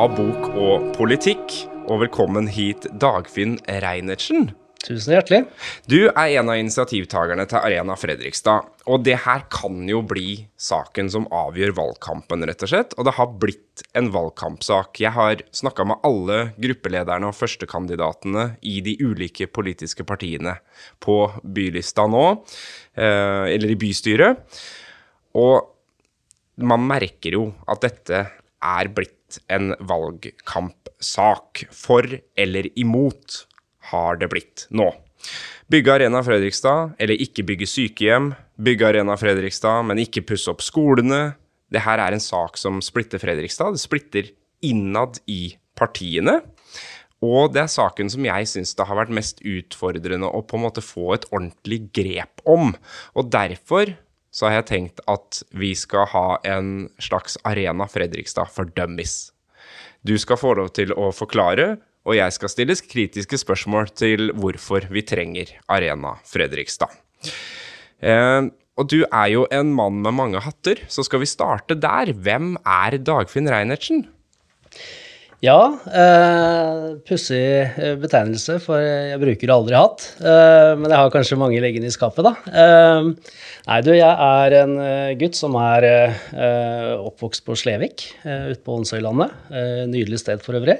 av Bok og politikk. Og velkommen hit, Dagfinn Reinertsen. Tusen hjertelig. Du er en av initiativtakerne til Arena Fredrikstad. Og det her kan jo bli saken som avgjør valgkampen, rett og slett. Og det har blitt en valgkampsak. Jeg har snakka med alle gruppelederne og førstekandidatene i de ulike politiske partiene på bylista nå, eh, eller i bystyret. Og man merker jo at dette er blitt en valgkampsak. For eller imot har det blitt nå. Bygge Arena Fredrikstad, eller ikke bygge sykehjem. Bygge Arena Fredrikstad, men ikke pusse opp skolene. Det her er en sak som splitter Fredrikstad. Det splitter innad i partiene. Og det er saken som jeg syns det har vært mest utfordrende å på en måte få et ordentlig grep om. Og derfor så har jeg tenkt at vi skal ha en slags Arena Fredrikstad for dummies. Du skal få lov til å forklare, og jeg skal stille kritiske spørsmål til hvorfor vi trenger Arena Fredrikstad. Eh, og du er jo en mann med mange hatter, så skal vi starte der. Hvem er Dagfinn Reinertsen? Ja, eh, pussig eh, betegnelse, for jeg bruker aldri hatt. Eh, men jeg har kanskje mange liggende i skapet, da. Eh, nei, du, jeg er en eh, gutt som er eh, oppvokst på Slevik eh, ute på Onsøylandet. Nydelig sted for øvrig.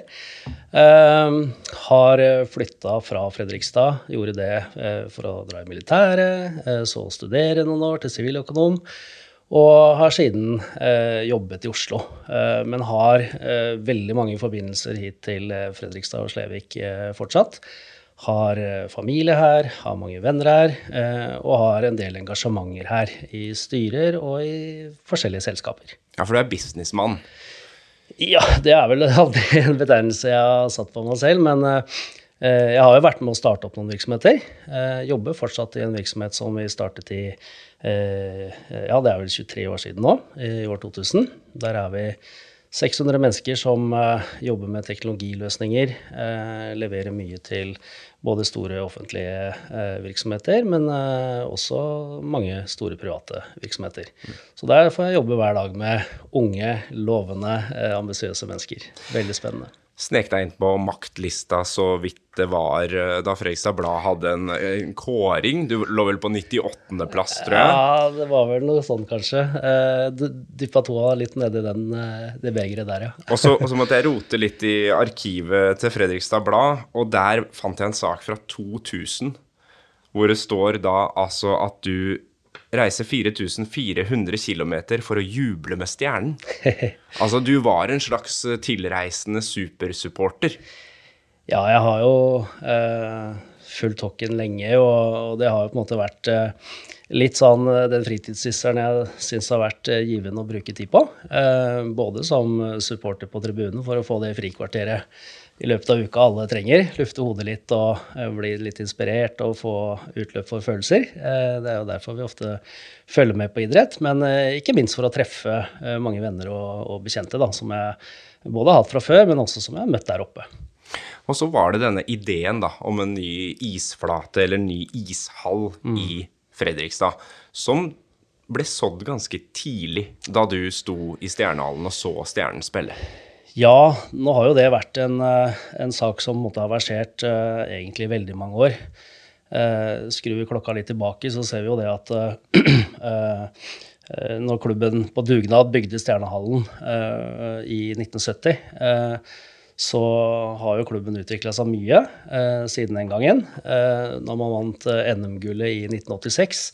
har flytta fra Fredrikstad, gjorde det for å dra i militæret, så studere noen år til siviløkonom. Og har siden eh, jobbet i Oslo. Eh, men har eh, veldig mange forbindelser hit til eh, Fredrikstad og Slevik eh, fortsatt. Har eh, familie her, har mange venner her, og har en del engasjementer her. I styrer og i forskjellige selskaper. Ja, for du er businessmann? Ja, det er vel aldri en betegnelse jeg har satt på meg selv. Men jeg har jo vært med å starte opp noen virksomheter. Jobber fortsatt i en virksomhet som vi startet i ja, det er vel 23 år siden nå, i år 2000. Der er vi 600 mennesker som uh, jobber med teknologiløsninger. Uh, leverer mye til både store offentlige virksomheter, men også mange store private virksomheter. Så der får jeg jobbe hver dag med unge, lovende, ambisiøse mennesker. Veldig spennende snek deg inn på maktlista så vidt det var eh, da Fredrikstad Blad hadde en, en, kåring. Du lå vel på 98.-plass, tror jeg? Ja, det var vel noe sånn, kanskje. Eh, Dyppa tåa litt nedi den, eh, det begeret der, ja. og, så, og så måtte jeg rote litt i arkivet til Fredrikstad Blad, og der fant jeg en sak fra 2000 hvor det står da altså at du reise 4400 km for å juble med stjernen. Altså, du var en slags eh, tilreisende supersupporter. Ja, jeg har jo eh, fulgt hockeyen lenge, og, og, det har jo på en måte vært eh, litt sånn eh, den fritidssysselen jeg syns har vært eh, givende å bruke tid på. Eh, både som supporter på tribunen for å få det frikvarteret i løpet av uka alle trenger. Lufte hodet litt og uh, bli litt inspirert og få utløp for følelser. Uh, det er jo derfor vi ofte følger med på idrett, men uh, ikke minst for å treffe mange venner og, og bekjente da, som jeg både har hatt fra før, men også som jeg har møtt der oppe. Og så var det denne ideen da, om en ny isflate eller ny ishall mm. i Fredrikstad, som ble sådd ganske tidlig da du sto i Stjernehallen og så Stjernen spille. Ja, nå har jo det vært en, eh, en sak som måtte ha versert uh, egentlig veldig mange år. Uh, skrur vi klokka litt tilbake, så ser vi jo det at uh, når klubben på dugnad bygde Stjernehallen i 1970, så har jo klubben utvikla seg mye siden den gangen. når man vant NM-gullet i 1986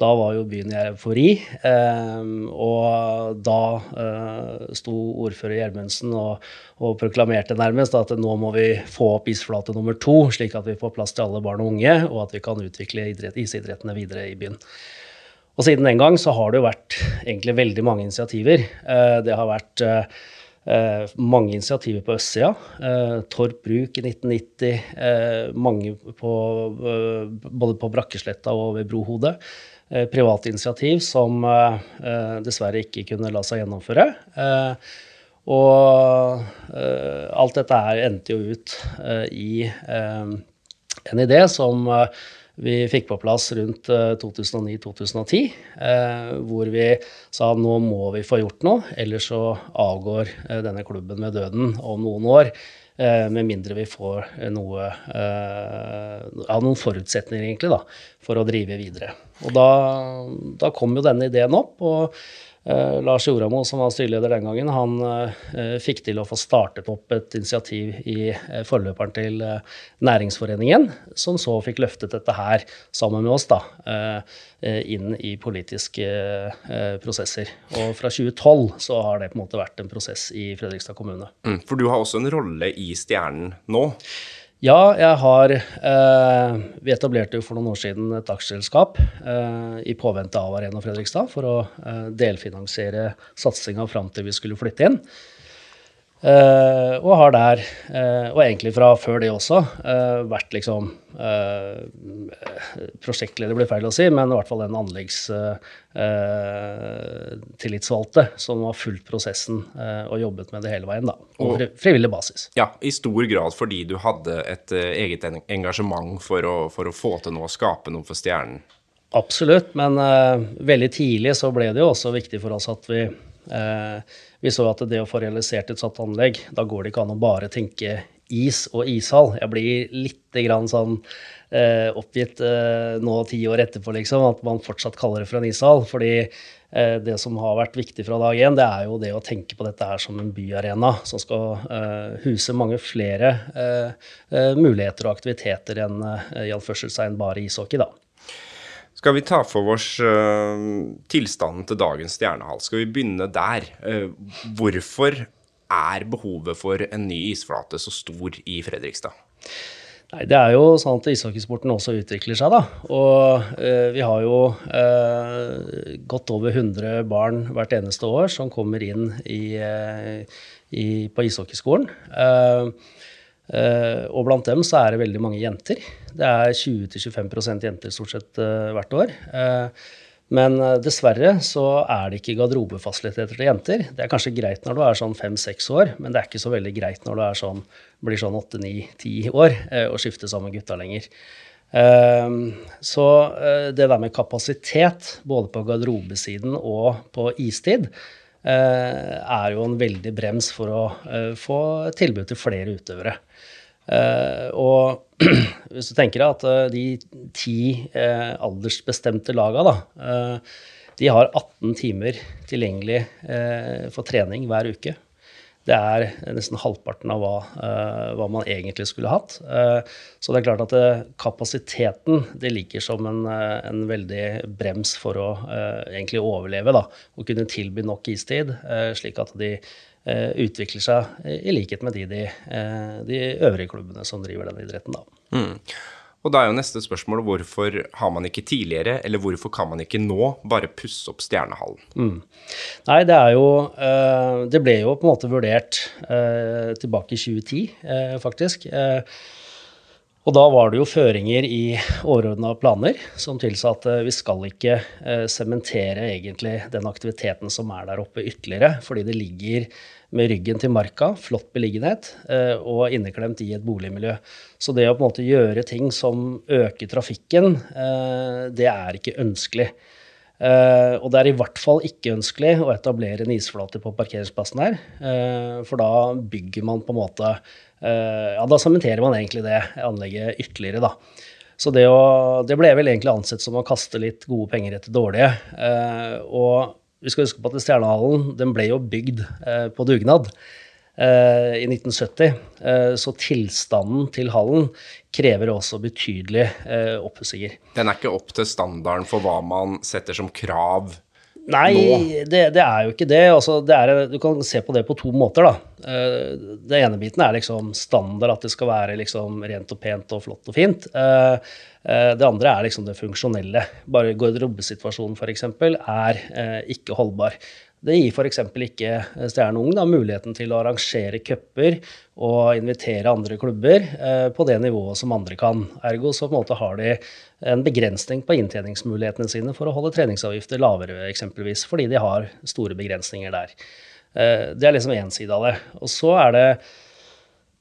da var jo byen i eufori. Eh, og da eh, sto ordfører Gjermundsen og, og, proklamerte nærmest at nå må vi få opp isflate nummer to, slik at vi får plass til alle barn og unge, og at vi kan utvikle idrett, isidrettene videre i byen. Og siden den gang så har det jo vært egentlig veldig mange initiativer. Eh, det har vært Eh, mange initiativer på østsida. Eh, Torp Bruk i 1990. Eh, mange på, både på Brakkesletta og ved Brohodet. Eh, private initiativ som eh, eh, dessverre ikke kunne la seg gjennomføre. Og alt dette her endte jo ut i en idé som vi fikk på plass rundt 2009-2010, hvor vi sa nå må vi få gjort noe, ellers så avgår denne klubben med døden om noen år. Eh, med mindre vi får noe eh, ja, noen forutsetninger egentlig da, for å drive videre. Og da, da kom jo denne ideen opp. og Eh, Lars Joramo, som var styreleder den gangen, han uh, fikk til å få startet opp et initiativ i uh, forløperen til Næringsforeningen, som så fikk løftet dette her sammen med oss da, inn i politiske prosesser. Og fra 2012 så har det på en måte vært en prosess i Fredrikstad kommune. Mm, for du har også en rolle i Stjernen nå? Ja, jeg har eh, Vi etablerte jo for noen år siden et aksjeselskap eh, i påvente av Arena Fredrikstad for å eh, delfinansiere satsinga fram til vi skulle flytte inn. Uh, og har der, uh, og egentlig fra før det også, uh, vært liksom Prosjektleder blir feil å si, men i hvert fall den anleggstillitsvalgte som har fulgt prosessen og jobbet med det hele veien, da. På og, frivillig basis. Ja, i stor grad fordi du hadde et eget engasjement for å, for å, få til noe, skape noe for Stjernen. Absolutt, men veldig tidlig så ble det jo også viktig for oss at vi vi så at det å få realisert et sånt anlegg, da går det ikke an å bare tenke is og ishall. Jeg blir litt grann sånn eh, oppgitt eh, nå ti år etterpå, liksom, at man fortsatt kaller det for en ishall. Fordi eh, det som har vært viktig fra dag én, det er jo det å tenke på dette her som en byarena som skal eh, huse mange flere eh, eh, muligheter og aktiviteter enn uh, i bare ishockey, da. Skal vi ta for oss uh, tilstanden til dagens stjernehall? Skal vi begynne der? Uh, hvorfor er behovet for en ny isflate så stor i Fredrikstad? Nei, Det er jo sånn at ishockeysporten også utvikler seg. da. Og eh, vi har jo godt over 100 barn hvert eneste år som kommer inn i, i, på ishockeyskolen. Uh, og blant dem så er det veldig mange jenter. Det er 20-25% jenter stort sett uh, hvert år. Uh, men dessverre så er det ikke garderobefasiliteter til jenter. Det er kanskje greit når du er sånn fem-seks år, men det er ikke så veldig greit når du sånn, blir sånn åtte-ni-ti år og skifter sammen gutta lenger. Så det der med kapasitet, både på garderobesiden og på istid, er jo en veldig brems for å få tilbud til flere utøvere. Uh, og hvis du tenker deg at uh, de ti uh, aldersbestemte laga, da, de har 18 timer tilgjengelig for trening hver uke. Det er nesten halvparten av hva, hva man egentlig skulle hatt. så det er klart at kapasiteten det ligger som en, en veldig brems for å egentlig overleve. da, og kunne tilby nok istid, slik at de Eh, utvikler seg i likhet med de, de, eh, de, øvrige klubbene som driver den idretten. Da. Mm. Og da er jo neste spørsmål hvorfor har man ikke tidligere, eller hvorfor kan man ikke nå bare pusse opp Stjernehallen? Mm. Nei, det er jo eh, Det ble jo på en måte vurdert tilbake i 2010, faktisk. Og da var det jo føringer i overordna planer som tilsa at vi skal ikke sementere egentlig den aktiviteten som er der oppe ytterligere, fordi det ligger med ryggen til marka, flott beliggenhet, eh, og inneklemt i et boligmiljø. Så det å på en måte gjøre ting som øker trafikken, eh, det er ikke ønskelig. Uh, og det er i hvert fall ikke ønskelig å etablere en isflate på parkeringsplassen her. For da bygger man på en måte Ja, da sementerer man egentlig det anlegget ytterligere, da. Så det, å, det ble vel egentlig ansett som å kaste litt gode penger etter dårlige. og vi skal huske på at Stjernehallen ble jo bygd eh, på dugnad eh, i 1970. Eh, så tilstanden til hallen krever også betydelige eh, oppussinger. Den er ikke opp til standarden for hva man setter som krav Nei, det, det, er jo ikke det. Altså, det er, du kan se på det på to måter. da. Uh, det ene biten er liksom standard, at det skal være liksom rent og pent og flott og fint. Uh, uh, det andre er liksom det funksjonelle. Bare garderobesituasjonen f.eks. er ikke holdbar. Det gir f.eks. ikke Stjerne Ung da, muligheten til å arrangere cuper og invitere andre klubber eh, på det nivået som andre kan. Ergo så på en måte har de en begrensning på inntjeningsmulighetene sine for å holde treningsavgifter lavere, eksempelvis, fordi de har store begrensninger der. Eh, det er liksom én side av det. Og så er det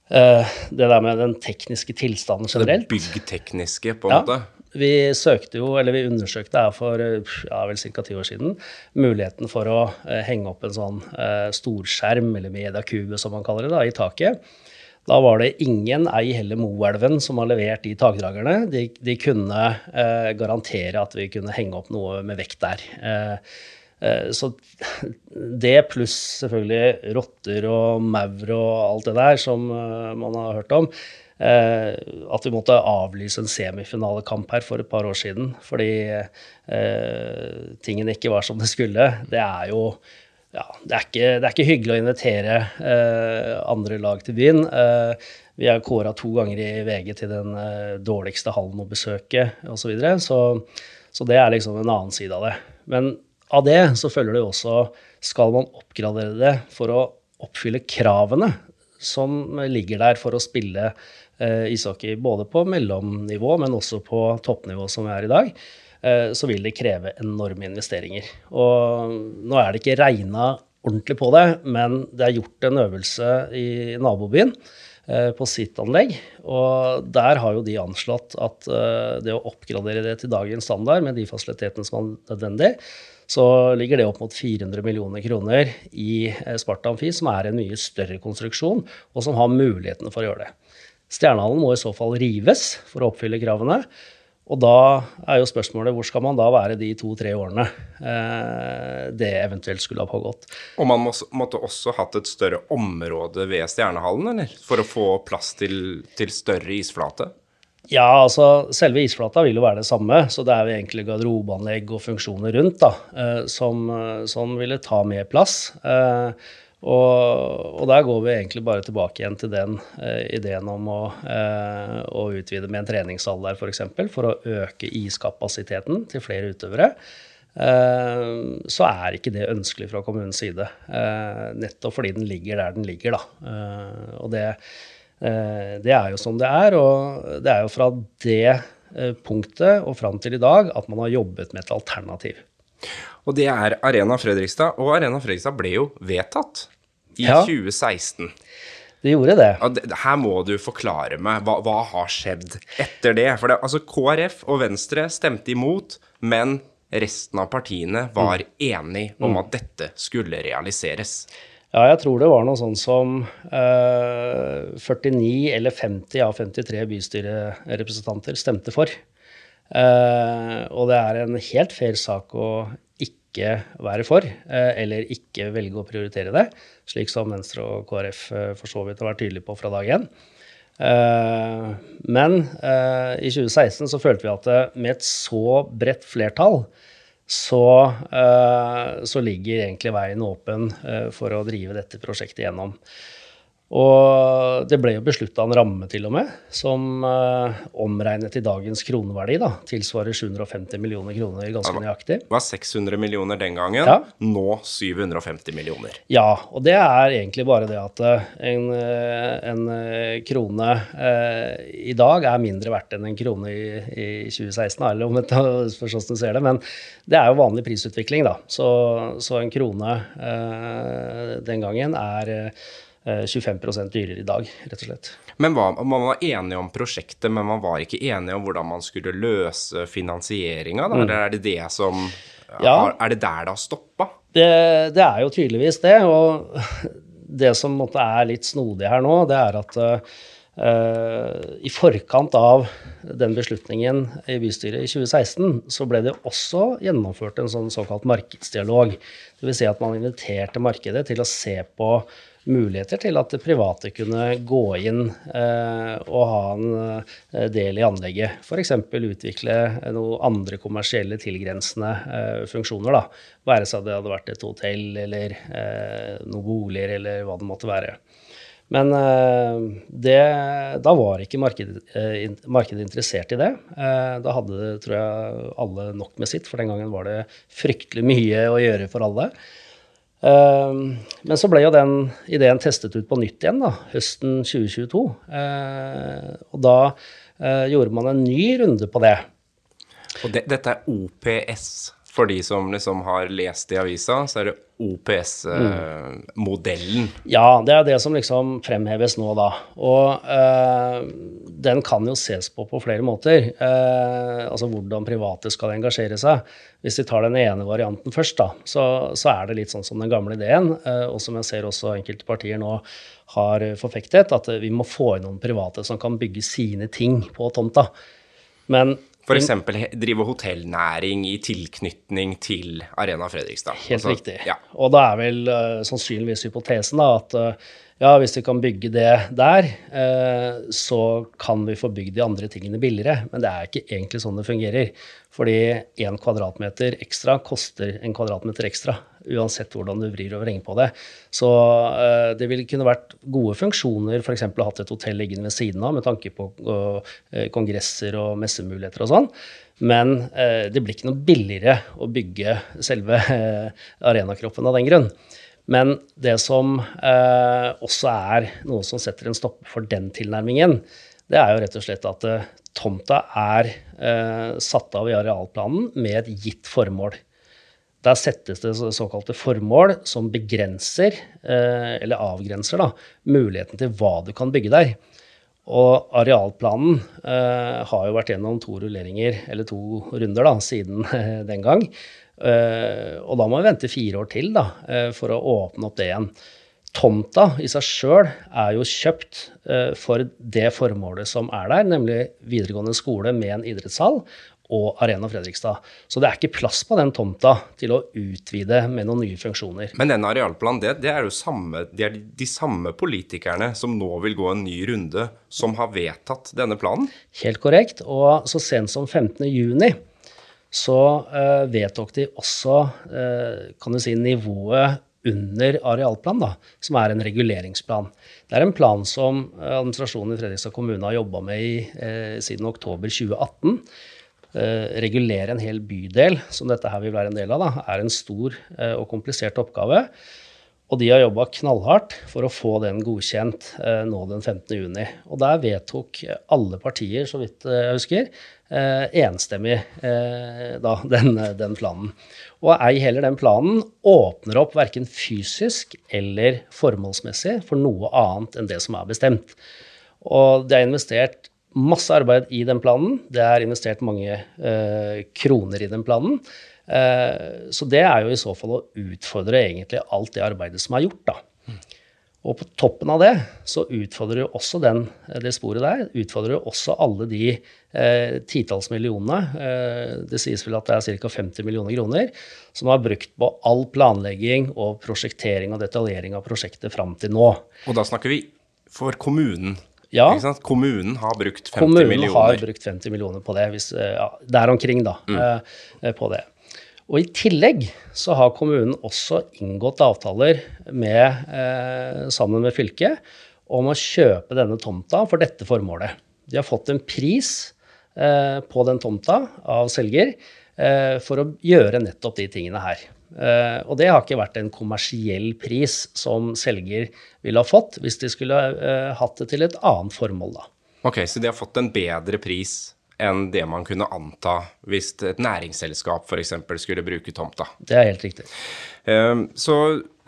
eh, det der med den tekniske tilstanden generelt. Det byggtekniske, på en ja. måte? Vi søkte jo, eller vi undersøkte her for ja, vel ca. ti år siden muligheten for å eh, henge opp en sånn eh, storskjerm, eller mediakube som man kaller det, da, i taket. Da var det ingen, ei heller Moelven, som har levert de takdragerne. De, de kunne eh, garantere at vi kunne henge opp noe med vekt der. Eh, eh så det pluss selvfølgelig rotter og maur og alt det der som eh, man har hørt om, Eh, at vi måtte avlyse en semifinalekamp her for et par år siden fordi eh, tingene ikke var som det skulle. Det er jo ja, det, er ikke, det er ikke hyggelig å invitere eh, andre lag til byen. Eh, vi er kåra to ganger i VG til den eh, dårligste hallen å besøke osv. Så, videre. så Så det er liksom en annen side av det. Men av det så følger det jo også Skal man oppgradere det for å oppfylle kravene som ligger der for å spille eh, ishockey både på mellomnivå, men også på toppnivå, som vi er i dag, eh, så vil det kreve enorme investeringer. Og nå er det ikke regna ordentlig på det, men det er gjort en øvelse i nabobyen eh, på sitt anlegg. Og der har jo de anslått at uh, det å oppgradere det til dagens standard med de fasilitetene som er nødvendig, så ligger det opp mot 400 millioner kroner i Sparta Amfi, som er en mye større konstruksjon, og som har mulighetene for å gjøre det. Stjernehallen må i så fall rives for å oppfylle kravene. Og da er jo spørsmålet hvor skal man da være de to-tre årene eh, det eventuelt skulle ha pågått. Og man må, måtte også hatt et større område ved Stjernehallen, eller? For å få plass til, til større isflate? Ja, altså selve isflata vil jo være det samme, så det er jo egentlig garderobeanlegg og funksjoner rundt da, eh, som, eh, som, ville ta mer plass. Eh, og, og, der går vi egentlig bare tilbake igjen til den eh, ideen om å, eh, å, utvide med en treningssal der, f.eks. For, eksempel, for å øke iskapasiteten til flere utøvere. Eh, så er ikke det ønskelig fra kommunens side. Nettopp fordi den ligger der den ligger, da. Og det, det, er jo som det er. Og det er jo fra det punktet og fram til i dag at man har jobbet med et alternativ. Og det er Arena Fredrikstad. Og Arena Fredrikstad ble jo vedtatt i ja. 2016. Det gjorde det. Her må du forklare meg hva, hva har skjedd etter det. For det, altså KrF og Venstre stemte imot, men resten av partiene var mm. enig om mm. at dette skulle realiseres. Ja, jeg tror det var noe sånn som eh, 49 eller 50 av 53 bystyrerepresentanter stemte for. Eh, og det er en helt fair sak å ikke være for, eh, eller ikke velge å prioritere det, slik som Venstre og KrF eh, for så vidt har vært tydelige på fra dag én. Eh, men i 2016 så følte vi at med et så bredt flertall, så, så ligger egentlig veien åpen for å drive dette prosjektet gjennom. Og det ble jo beslutta en ramme, til og med, som eh, omregnet i dagens kroneverdi da, tilsvarer 750 millioner kroner ganske nøyaktig. Det var 600 millioner den gangen, ja. nå 750 millioner. Ja, og det er egentlig bare det at uh, en, uh, en krone i dag er mindre verdt enn en krone i, i 2016, eller om forstås du ser det. Men det er jo vanlig prisutvikling, da. Så, så en krone den gangen er 25 eh, dyrere i dag, rett og slett. Men hva, Man var enige om prosjektet, men man var ikke enige om hvordan man skulle løse finansieringa? Mm. Eller er det det som ja. Er det der det har stoppa? Det, det, er jo tydeligvis det. Og det som måtte er litt snodig her nå, det er at uh, i forkant av den beslutningen i bystyret i 2016, så ble det også gjennomført en sånn såkalt markedsdialog. Dvs. Si at man inviterte markedet til å se på muligheter til at private kunne gå inn eh, og ha en eh, del i anlegget. F.eks. utvikle noen andre kommersielle tilgrensende eh, funksjoner. Da. Være seg det hadde vært et hotell eller noen boliger eller hva det måtte være. Men det, da var ikke markedet, markedet, interessert i det. Da hadde tror jeg, alle nok med sitt, for den gangen var det fryktelig mye å gjøre for alle. Ehm, men så ble jo den ideen testet ut på nytt igjen da, høsten 2022. Eh, og da eh, gjorde man en ny runde på det. Og det, dette er OPS For de som liksom har lest i avisa, så er det OPS-modellen. Ja, det er det som liksom fremheves nå, da. Og øh, den kan jo ses på på flere måter. Uh, altså hvordan private skal engasjere seg. Hvis vi tar den ene varianten først, da, så, så er det litt sånn som den gamle ideen, uh, og som jeg ser også enkelte partier nå har forfektet, at vi må få inn noen private som kan bygge sine ting på tomta. Men F.eks. drive hotellnæring i tilknytning til Arena Fredrikstad. Helt altså, riktig. Ja. Og da er vel uh, sannsynligvis hypotesen da, at uh, ja, hvis vi kan bygge det der, uh, så kan vi få bygd de andre tingene billigere. Men det er ikke egentlig sånn det fungerer. Fordi én kvadratmeter ekstra koster en kvadratmeter ekstra uansett hvordan du vrir og vrenger på det. Så uh, det ville kunne vært gode funksjoner, f.eks. å hatt et hotell liggende ved siden av med tanke på uh, kongresser og messemuligheter og sånn. Men det blir ikke noe billigere å bygge selve arenakroppen av den grunn. Men det som også er noe som setter en stopper for den tilnærmingen, det er jo rett og slett at tomta er satt av i arealplanen med et gitt formål. Der settes det såkalte formål som begrenser, eh, eller avgrenser, da, muligheten til hva du kan bygge der. Og arealplanen eh, har jo vært gjennom to rulleringer, eller to runder, da, siden eh, den gang. Eh, og da må vi vente fire år til da, eh, for å åpne opp det igjen. Tomta i seg sjøl er jo kjøpt eh, for det formålet som er der, nemlig videregående skole med en idrettshall og Arena Fredrikstad. Så det er ikke plass på den tomta til å utvide med noen nye funksjoner. Men den arealplanen, det, det, er jo samme, det er de samme politikerne som nå vil gå en ny runde, som har vedtatt denne planen? Helt korrekt. Og så sent som 15.6 så uh, vedtok de også uh, kan du si, nivået under arealplan, da, som er en reguleringsplan. Det er en plan som administrasjonen i Fredrikstad kommune har jobba med i, uh, siden oktober 2018 Eh, regulere en hel bydel, som dette her vil være en del av, da, er en stor eh, og komplisert oppgave. Og de har jobba knallhardt for å få den godkjent eh, nå den 15.6. Og der vedtok alle partier, så vidt jeg husker, enstemmig da, den, den, planen. Og ei heller den planen åpner opp verken fysisk eller formålsmessig for noe annet enn det som er bestemt. Og det er investert masse arbeid i den planen. Det er investert mange eh, kroner i den planen. Eh, så det er jo i så fall å utfordre egentlig alt det arbeidet som er gjort, da. Og på toppen av det så utfordrer jo også den, det sporet der utfordrer jo også alle de eh, titalls millionene, eh, det sies vel at det er ca. 50 millioner kroner, som har brukt på all planlegging og prosjektering og detaljering av prosjektet fram til nå. Og da snakker vi for kommunen? Ja. Kommunen har brukt 50 Kommunen millioner. Kommunen har brukt 50 millioner på det. Hvis, eh, ja, der omkring, da. Mm. Eh, på det. Og i tillegg så har kommunen også inngått avtaler med, eh, sammen med fylket om å kjøpe denne tomta for dette formålet. De har fått en pris eh, på den tomta av selger eh, for å gjøre nettopp de tingene her. Uh, og det har ikke vært en kommersiell pris som selger ville ha fått hvis de skulle uh, hatt det til et annet formål, da. Ok, så de har fått en bedre pris enn det man kunne anta hvis et næringsselskap f.eks. skulle bruke tomta? Det er helt riktig. Uh, så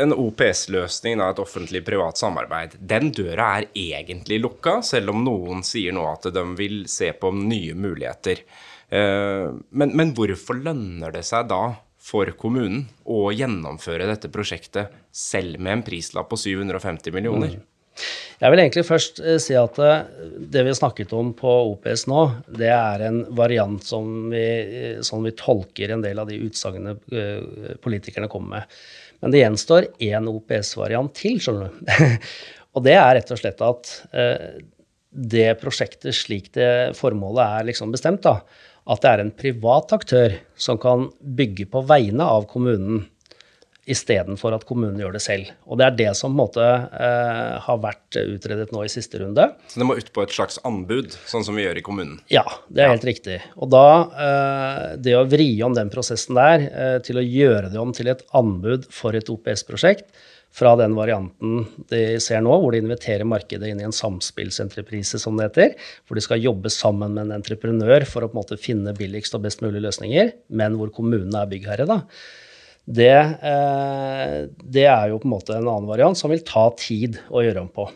en OPS-løsning, et offentlig-privat samarbeid, den døra er egentlig lukka, selv om noen sier nå at de vil se på nye muligheter. Men, men hvorfor lønner det seg da for kommunen å gjennomføre dette prosjektet selv med en prislapp på 750 millioner. Mm. Jeg vil egentlig først eh, si at eh, det vi har snakket om på OPS nå, det er en variant som vi, eh, som vi tolker en del av de utsagnene politikerne kommer med. Men det gjenstår én OPS-variant til, skjønner du. og det er rett og slett at det prosjektet slik det formålet er liksom bestemt, da, at det er en privat aktør som kan bygge på vegne av kommunen istedenfor at kommunen gjør det selv. Og det er det som på en måte eh, har vært utredet nå i siste runde. Så det må ut på et slags anbud, sånn som vi gjør i kommunen? Ja, det er ja. helt riktig. Og da, eh, det å vri om den prosessen der eh, til å gjøre det om til et anbud for et OPS-prosjekt, fra den varianten de ser nå, hvor de inviterer markedet inn i en samspillsentreprise, som det heter, hvor de skal jobbe sammen med en entreprenør for å på en måte finne billigst og best mulig løsninger, men hvor kommunene er byggherre. da. Det, eh, det, er jo på en måte en annen variant som vil ta tid å gjøre om på.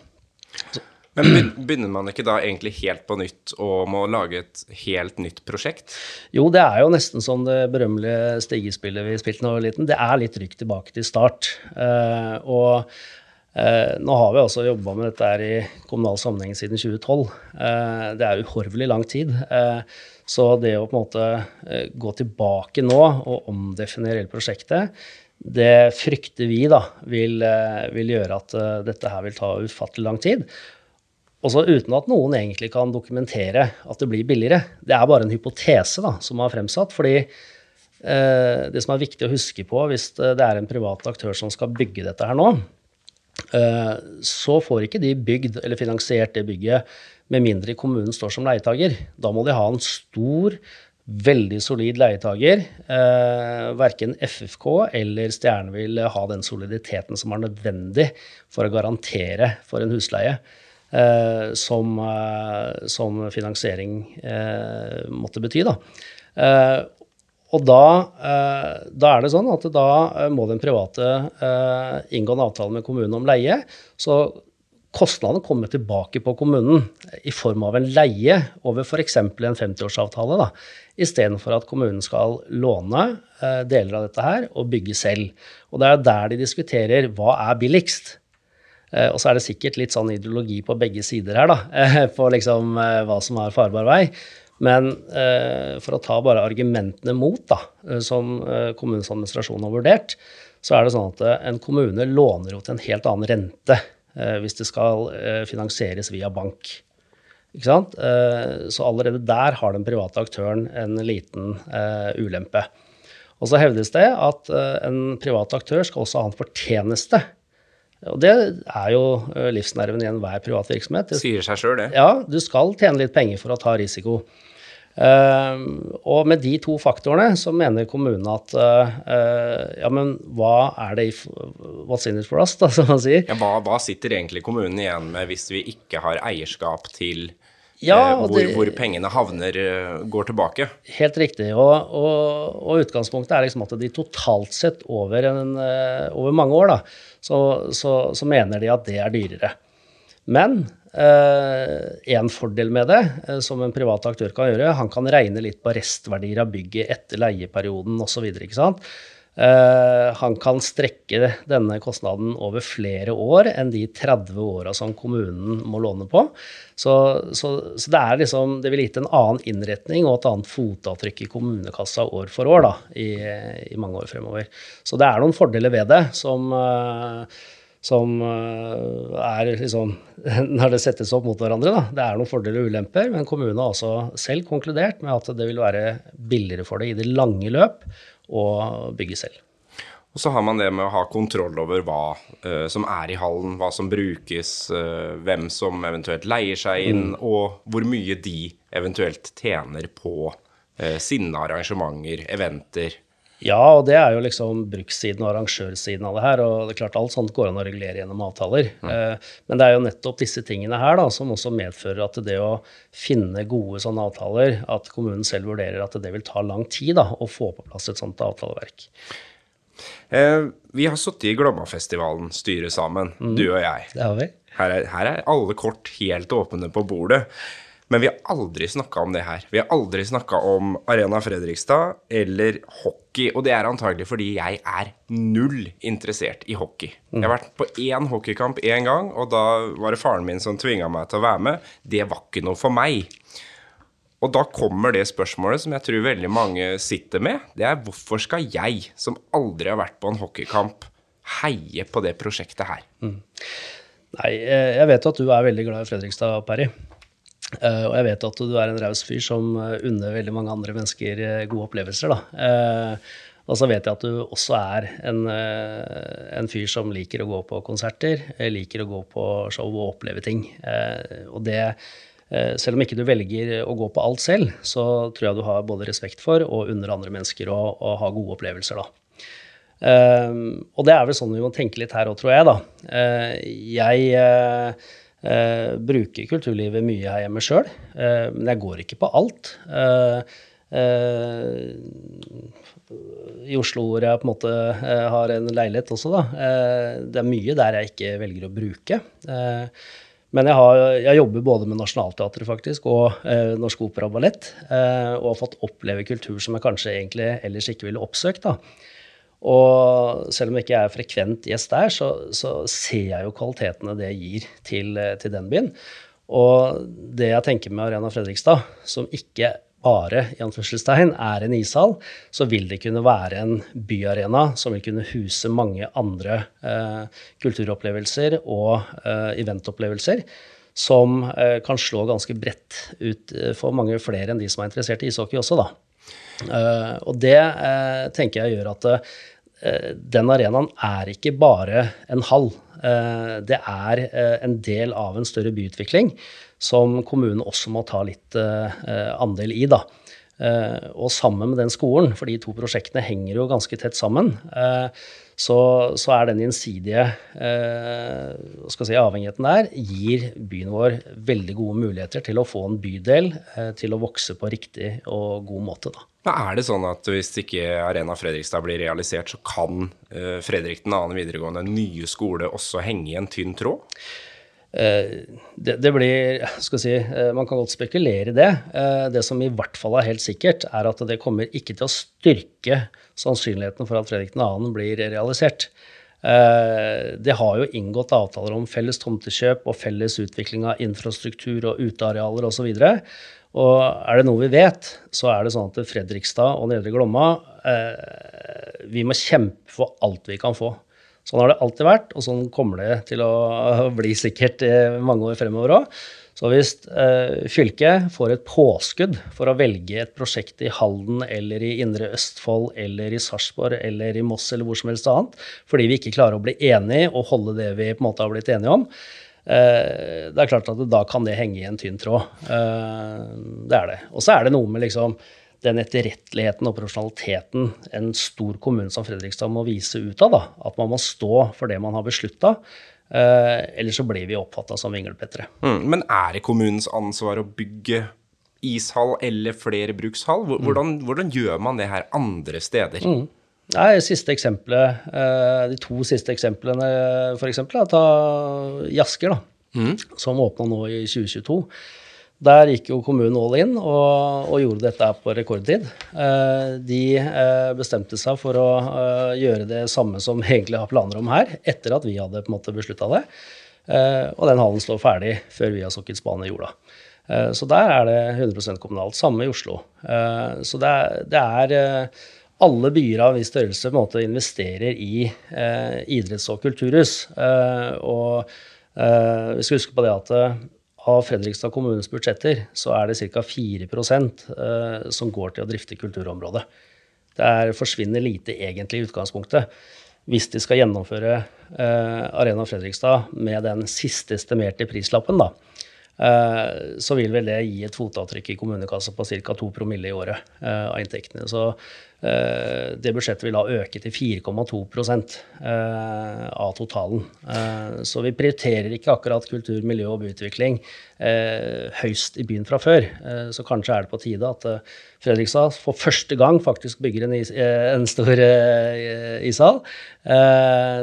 Så. Men begynner man ikke da egentlig helt på nytt og må lage et helt nytt prosjekt? Jo, det er jo nesten som det berømmelige stigespillet vi spilte da vi var liten. Det er litt rykk tilbake til start. Uh, og uh, nå har vi også jobba med dette her i kommunal sammenheng siden 2012. Uh, det er uhorvelig lang tid. Så det å på en måte eh, gå tilbake nå og omdefinere hele prosjektet, det frykter vi da vil, eh, vil gjøre at eh, dette her vil ta ufattelig lang tid. Også uten at noen egentlig kan dokumentere at det blir billigere. Det er bare en hypotese da, som er fremsatt. fordi eh, det som er viktig å huske på hvis det er en privat aktør som skal bygge dette her nå, eh, så får ikke de bygd eller finansiert det bygget med mindre kommunen står som leietager. Da må de ha en stor, veldig solid leietager. Eh, verken FFK eller Stjerne vil ha den soliditeten som er nødvendig for å garantere for en husleie. Eh, som, eh, som, finansiering eh, måtte bety. Da. Og da, da, er det sånn at da må den private inngå en avtale med kommunen om leie. Så kostnadene kommer tilbake på kommunen i form av en leie over f.eks. en 50-årsavtale, istedenfor at kommunen skal låne deler av dette her og bygge selv. Og det er der de diskuterer hva er billigst. Eh, og så er det sikkert litt sånn ideologi på begge sider her, da, eh, på liksom eh, hva som er farbar vei. Men eh, for å ta bare argumentene mot, da, eh, som kommunens administrasjon har vurdert, så er det sånn at en kommune låner jo til en helt annen rente Eh, hvis det skal eh, finansieres via bank. Ikke sant? Eh, så allerede der har den private aktøren en liten ulempe. Og så hevdes det at en privat aktør skal også ha en fortjeneste. Og det er jo livsnerven i enhver privat virksomhet. Det sier seg sjøl, det. Ja, du skal tjene litt penger for å ta risiko. Uh, og med de to faktorene så mener kommunen at uh, ja, men hva er det i What's in it for us, da, som man sier. Ja, hva, hva, sitter egentlig kommunen igjen med hvis vi ikke har eierskap til ja, uh, hvor, det, hvor, pengene havner, går tilbake? Helt riktig. Og, og, og, utgangspunktet er liksom at de totalt sett over, en, over mange år, da, så, så, så mener de at det er dyrere. Men Eh, en fordel med det, eh, som en privat aktør kan gjøre, han kan regne litt på restverdier av bygget etter leieperioden osv. Uh, han kan strekke denne kostnaden over flere år enn de 30 åra som kommunen må låne på. Så, så, så det, liksom, det ville gitt en annen innretning og et annet fotavtrykk i kommunekassa år for år da, i, i, mange år fremover. Så det er noen fordeler ved det som uh, som eh, er liksom Når det settes opp mot hverandre, da. Det er noen fordeler og ulemper, men kommunen har også selv konkludert med at det vil være billigere for det i det lange løp å bygge selv. Og så har man det med å ha kontroll over hva uh, som er i hallen, hva som brukes, uh, hvem som eventuelt leier seg inn, mm. og hvor mye de eventuelt tjener på uh, sine arrangementer, eventer. Ja, og det er jo liksom brukssiden og arrangørsiden av det her. Og det er klart alt sånt går an å regulere gjennom avtaler. Mm. Eh, men det er jo nettopp disse tingene her da, som også medfører at det å finne gode sånne avtaler, at kommunen selv vurderer at det vil ta lang tid da, å få på plass et sånt avtaleverk. Eh, vi har sittet i Glommafestivalen, styret sammen, mm. du og jeg. Det har vi. Her er, her er alle kort helt åpne på bordet. Men vi har aldri snakka om det her. Vi har aldri snakka om Arena Fredrikstad eller hockey. Og det er antagelig fordi jeg er null interessert i hockey. Jeg har vært på én hockeykamp én gang, og da var det faren min som tvinga meg til å være med. Det var ikke noe for meg. Og da kommer det spørsmålet som jeg tror veldig mange sitter med. Det er hvorfor skal jeg, som aldri har vært på en hockeykamp, heie på det prosjektet her? Mm. Nei, eh, jeg vet at du er veldig glad i Fredrikstad, Perry. Uh, og jeg vet at du er en raus fyr som uh, unner veldig mange andre mennesker uh, gode opplevelser. Da. Og så vet jeg at du også er en, en fyr som liker å gå på konserter, liker å gå på show og oppleve ting. Og det selv om ikke du velger å gå på alt selv, så tror jeg du har både respekt for og unner andre mennesker å, å ha gode opplevelser, da. Uh, og det er vel sånn vi må tenke litt her òg, tror jeg, da. Uh, jeg uh, bruker kulturlivet mye her hjemme sjøl, men jeg går ikke på alt. I Oslo hvor jeg på en måte har en leilighet også, da. det er mye der jeg ikke velger å bruke. Men jeg, har, jeg, jobber både med Nationaltheatret faktisk, og eh, Norsk Opera og Ballett. Eh, og har fått oppleve kultur som jeg kanskje egentlig ellers ikke ville oppsøkt. da. Og selv om jeg ikke er frekvent gjest der, så, så ser jeg jo kvalitetene det gir til, til, den byen. Og det jeg tenker med Arena Fredrikstad, som ikke bare i anførselstegn, er en ishall, så vil det kunne være en byarena som vil kunne huse mange andre eh, kulturopplevelser og eh, eventopplevelser som eh, kan slå ganske bredt ut eh, for mange flere enn de som er interessert i ishockey også, da. Uh, og det uh, tenker jeg gjør at uh, den arenaen er ikke bare en hall. det er en del av en større byutvikling som kommunen også må ta litt andel i. da. og sammen med den skolen, for de to prosjektene henger jo ganske tett sammen, så, så, er den gjensidige eh, si, avhengigheten der gir byen vår veldig gode muligheter til å få en bydel eh, til å vokse på riktig og god måte. Da. Er det sånn at hvis ikke Arena Fredrikstad blir realisert, så kan eh, Fredrik 2. videregående nye skole også henge i en tynn tråd? Eh, det, det, blir skal si, eh, Man kan godt spekulere i det. Eh, det som i hvert fall er helt sikkert, er at det kommer ikke til å styrke sannsynligheten for at Fredrik 2. blir realisert. Det har jo inngått avtaler om felles tomtekjøp og felles utvikling av infrastruktur og utearealer osv. Og, er det noe vi vet, så er det sånn at Fredrikstad og Nedre Glomma Vi må kjempe for alt vi kan få. Sånn har det alltid vært, og sånn kommer det til å bli sikkert mange år fremover òg. Så hvis eh, fylket får et påskudd for å velge et prosjekt i Halden eller i Indre Østfold eller i Sarpsborg eller i Moss eller hvor som helst annet, fordi vi ikke klarer å bli enige og holde det vi på en måte har blitt enige om, eh, det er klart at da kan det henge i en tynn tråd. Eh, det er det. Og så er det noe med liksom den etterretteligheten og profesjonaliteten en stor kommune som Fredrikstad må vise ut av. Da. At man må stå for det man har beslutta. Eh, ellers så blir vi oppfatta som vinglepettere. Mm, men er det kommunens ansvar å bygge ishall eller flere brukshall? Mm. Hvordan, mm. hvordan gjør man det her andre steder? Mm. Nei, siste eksempelet, eh, De to siste eksemplene, f.eks. Ta Jasker, da, mm. som åpna nå i 2022. Der gikk jo kommunen all in og, og gjorde dette på rekordtid. Eh, de eh, bestemte seg for å eh, gjøre det samme som egentlig har planer om her, etter at vi hadde på en måte beslutta det. Og den hallen står ferdig før vi har sokket spaden i jorda. Så der er det 100% kommunalt. Samme i Oslo. Så det er, det er alle byer av en viss størrelse på en måte investerer i idretts- og kulturhus. Og vi skal huske på det at av Fredrikstad kommunes budsjetter så er det ca. 4 eh, som går til å drifte kulturområdet. Det er, forsvinner lite egentlig i utgangspunktet. Hvis de skal gjennomføre eh, Arena Fredrikstad med den siste estimerte prislappen, da, Eh, så vil vel det gi et fotavtrykk i kommunekassa på ca. 2 promille i året av inntektene. Så det budsjettet vil da øke til 4,2% av totalen. Så vi prioriterer ikke akkurat kultur, miljø og byutvikling høyst i byen fra før. Så kanskje er det på tide at Fredrikstad for første gang faktisk bygger en, is, en stor ishall.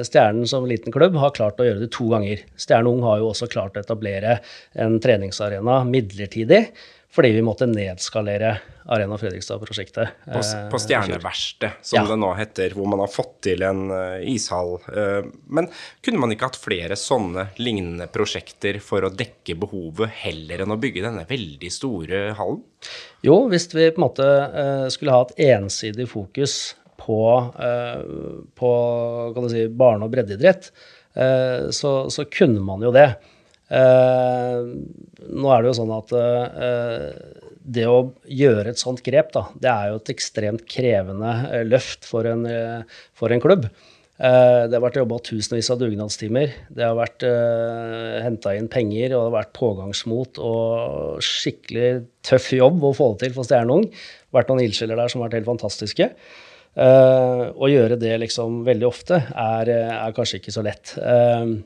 Stjernen som liten klubb har klart å gjøre det to ganger. Stjerne Ung har jo også klart å etablere en treningsarena midlertidig fordi vi måtte nedskalere Arena Fredrikstad-prosjektet. På, på eh, Stjerneverkstedet, som ja. det nå heter, hvor man har fått til en uh, ishall. Uh, men kunne man ikke hatt flere sånne lignende prosjekter for å dekke behovet, heller enn å bygge denne veldig store hallen? Jo, hvis vi på en måte skulle ha et ensidig fokus på, på si, barne- og breddeidrett, så, så kunne man jo det. Eh, nå er det jo sånn at eh, det å gjøre et sånt grep, da, det er jo et ekstremt krevende eh, løft for en, for en klubb. Det har vært jobba tusenvis av dugnadstimer. Det har vært uh, henta inn penger, og det har vært pågangsmot og skikkelig tøff jobb å få det til for stjernung vært noen ildsjeler der som har vært helt fantastiske. Uh, å gjøre det liksom veldig ofte er, er kanskje ikke så lett. Uh,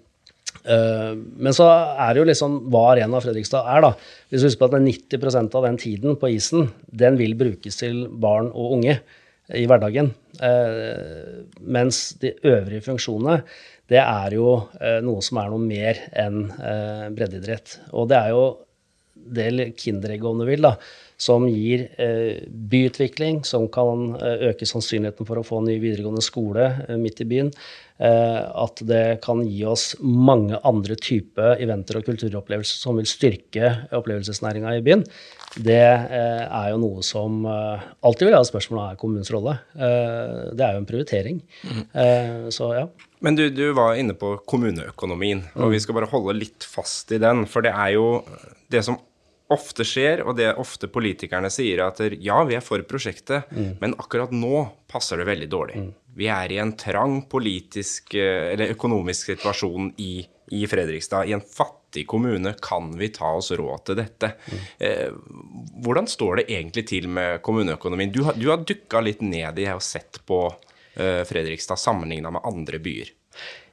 men så er det jo liksom hva Arena Fredrikstad er, da. Hvis du husker på at 90% av den tiden på isen, den vil brukes til barn og unge i hverdagen. Eh, mens de øvrige funksjonene, det er jo eh, noe som er noe mer enn eh, breddeidrett. Og det er jo det kinderegg, om du vil, da, som gir byutvikling, som kan øke sannsynligheten for å få en ny videregående skole midt i byen. at det kan gi oss mange andre typer eventer og kulturopplevelser som vil styrke opplevelsesnæringa i byen det eh, er jo noe som eh, alltid vil ha spørsmål om er kommunens rolle. Eh, det er jo en prioritering. Mm. Så ja. Men du, du, var inne på kommuneøkonomien, og mm. vi skal bare holde litt fast i den. For det er jo det som ofte skjer, og det ofte politikerne sier, at ja, vi er for prosjektet, mm. men akkurat nå passer det veldig dårlig. Mm. Vi er i en trang politisk eller økonomisk situasjon i, i Fredrikstad, i en fattig kommune, kan vi ta oss råd til dette? Eh, hvordan står det egentlig til med kommuneøkonomien? Du har, du har dukka litt ned i og sett på eh, Fredrikstad sammenligna med andre byer.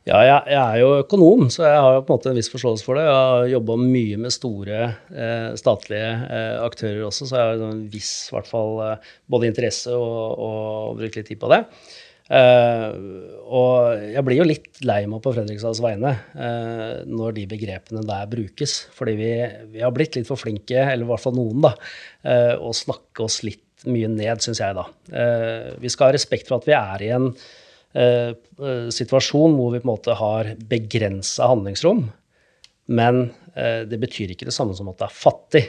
Ja, jeg, jeg, er jo økonom, så jeg har jo på en måte en viss forståelse for det. Jeg har jobba mye med store eh, statlige eh, aktører også, så jeg har en viss hvert fall, eh, både interesse og, og brukt litt tid på det. Eh, og jeg blir jo litt lei meg på Fredrikstads vegne uh, når de begrepene der brukes. Fordi vi, vi, har blitt litt for flinke, eller i hvert fall noen, da, uh, å snakke oss litt mye ned, syns jeg, da. vi skal ha respekt for at vi er i en situasjon hvor vi på en måte har begrensa handlingsrom. Men det betyr ikke det samme som at det er fattig.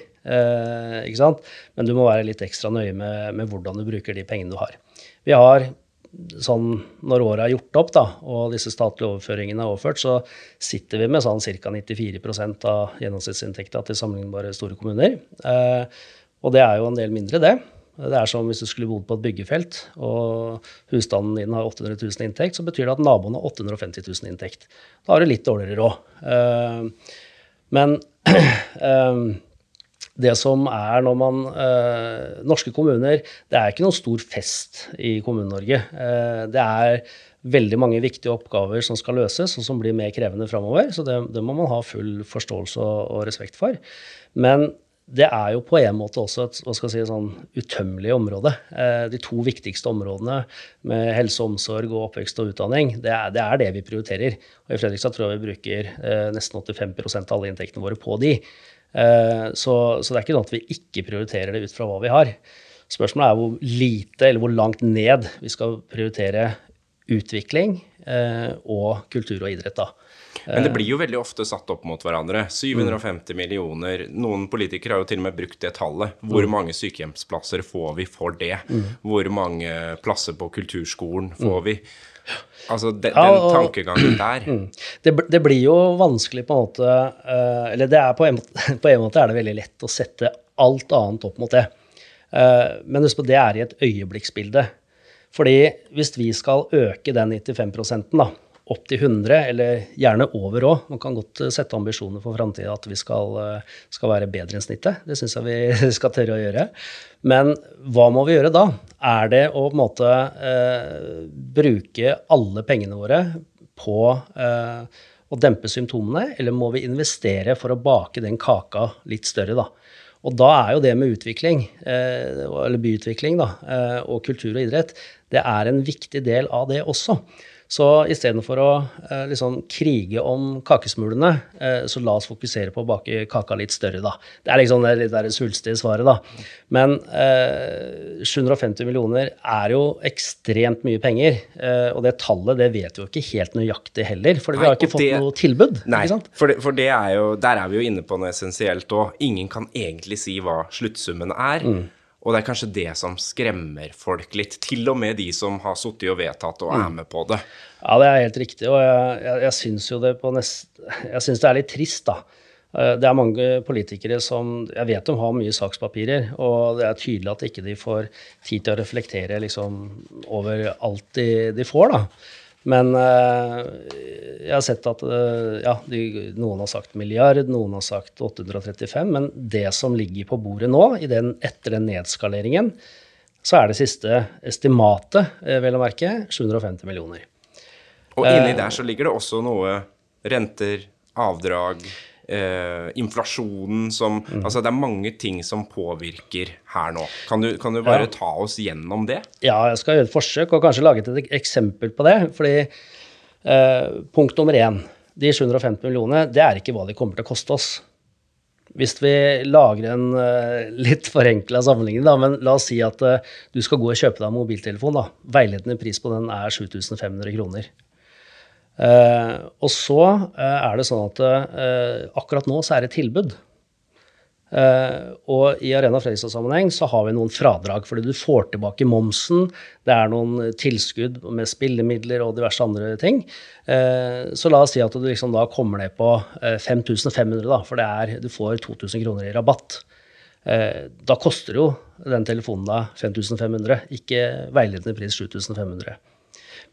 ikke sant? Men du må være litt ekstra nøye med, med hvordan du bruker de pengene du har. Vi har sånn når året er gjort opp da, og disse statlige overføringene er overført, så sitter vi med sånn ca. 94% av gjennomsnittsinntekta til sammenlignbare store kommuner. Eh, og det er jo en del mindre, det. Det er som hvis du skulle bodd på et byggefelt, og husstanden din har 800 000 inntekt, så betyr det at naboen har 850 000 inntekt. Da har du litt dårligere råd. Eh, men eh, det som er når man eh, Norske kommuner Det er ikke noen stor fest i Kommune-Norge. Det er veldig mange viktige oppgaver som skal løses, og som blir mer krevende framover. Så det, det, må man ha full forståelse og, og, respekt for. Men det er jo på en måte også et hva skal jeg si, sånn utømmelig område. Eh, de to viktigste områdene med helse og omsorg og oppvekst og utdanning, det er det, er det vi prioriterer. Og i Fredrikstad tror jeg vi bruker eh, nesten 85 av alle inntektene våre på de. Eh, så, så, det er ikke sånn at vi ikke prioriterer det ut fra hva vi har. Spørsmålet er hvor lite eller hvor langt ned vi skal prioritere utvikling og kultur og idrett. da. Men det blir jo veldig ofte satt opp mot hverandre. 750 millioner. Noen politikere har jo til og med brukt det tallet. Hvor mm. mange sykehjemsplasser får vi for det? Mm. Hvor mange plasser på kulturskolen får mm. vi? Altså den, ja, og, den tankegangen der. Mm. Det, det, blir jo vanskelig på en måte uh, Eller det er på en, måte, på en, måte er det veldig lett å sette alt annet opp mot det. Uh, men husk på, det er i et øyeblikksbilde. Fordi hvis vi skal øke den 95 da, opp til 100, eller gjerne over òg. Man kan godt eh, sette ambisjoner for framtida at vi skal, skal, være bedre enn snittet. Det syns jeg vi skal tørre å gjøre. Men hva må vi gjøre da? Er det å på en måte eh, bruke alle pengene våre på eh, å dempe symptomene, eller må vi investere for å bake den kaka litt større, da? Og da er jo det med utvikling, eh, eller byutvikling, da, eh, og kultur og idrett, det er en viktig del av det også. Så istedenfor å eh, liksom krige om kakesmulene, eh, så la oss fokusere på å bake kaka litt større, da. Det er liksom det litt svulstige svaret, da. Men eh, 750 millioner er jo ekstremt mye penger. Eh, og det tallet det vet vi jo ikke helt nøyaktig heller, for vi har ikke fått det, noe tilbud. Nei, for, det, for det er jo, der er vi jo inne på noe essensielt òg. Ingen kan egentlig si hva sluttsummen er. Mm. Og det er kanskje det som skremmer folk litt, til og med de som har sittet og vedtatt og er mm. med på det. Ja, det er helt riktig, og jeg, jeg, jeg syns jo det på nest, Jeg syns det er litt trist, da. Eh, det er mange politikere som Jeg vet de har mye sakspapirer, og det er tydelig at ikke de får tid til å reflektere liksom, over alt de, de får, da. Men uh, jeg har sett at uh, ja, noen har sagt milliard, noen har sagt 835, men det som ligger på bordet nå, den, etter den nedskaleringen, så er det siste estimatet, vel å merke, 750 millioner. Og inni der så ligger det også noe renter, avdrag eh, inflasjonen som mm. Altså, det er mange ting som påvirker her nå. Kan du, kan du bare ja. ta oss gjennom det? Ja, jeg skal gjøre et forsøk og kanskje lage et eksempel på det. Fordi eh, punkt nummer én, de 750 millionene, det er ikke hva de kommer til å koste oss. Hvis vi lager en uh, litt forenkla sammenligning, da, men la oss si at uh, du skal gå og kjøpe deg en mobiltelefon. da. Veiledende pris på den er 7500 kroner. Uh, og så uh, er det sånn at uh, akkurat nå så er det tilbud. og i Arena Fredrikstad-sammenheng så har vi noen fradrag, fordi du får tilbake momsen. Det er noen tilskudd med spillemidler og diverse andre ting. så la oss si at du liksom da kommer ned på 5500, da, for det er, du får 2000 kroner i rabatt. da koster jo den telefonen da 5500, ikke veiledende pris 7500.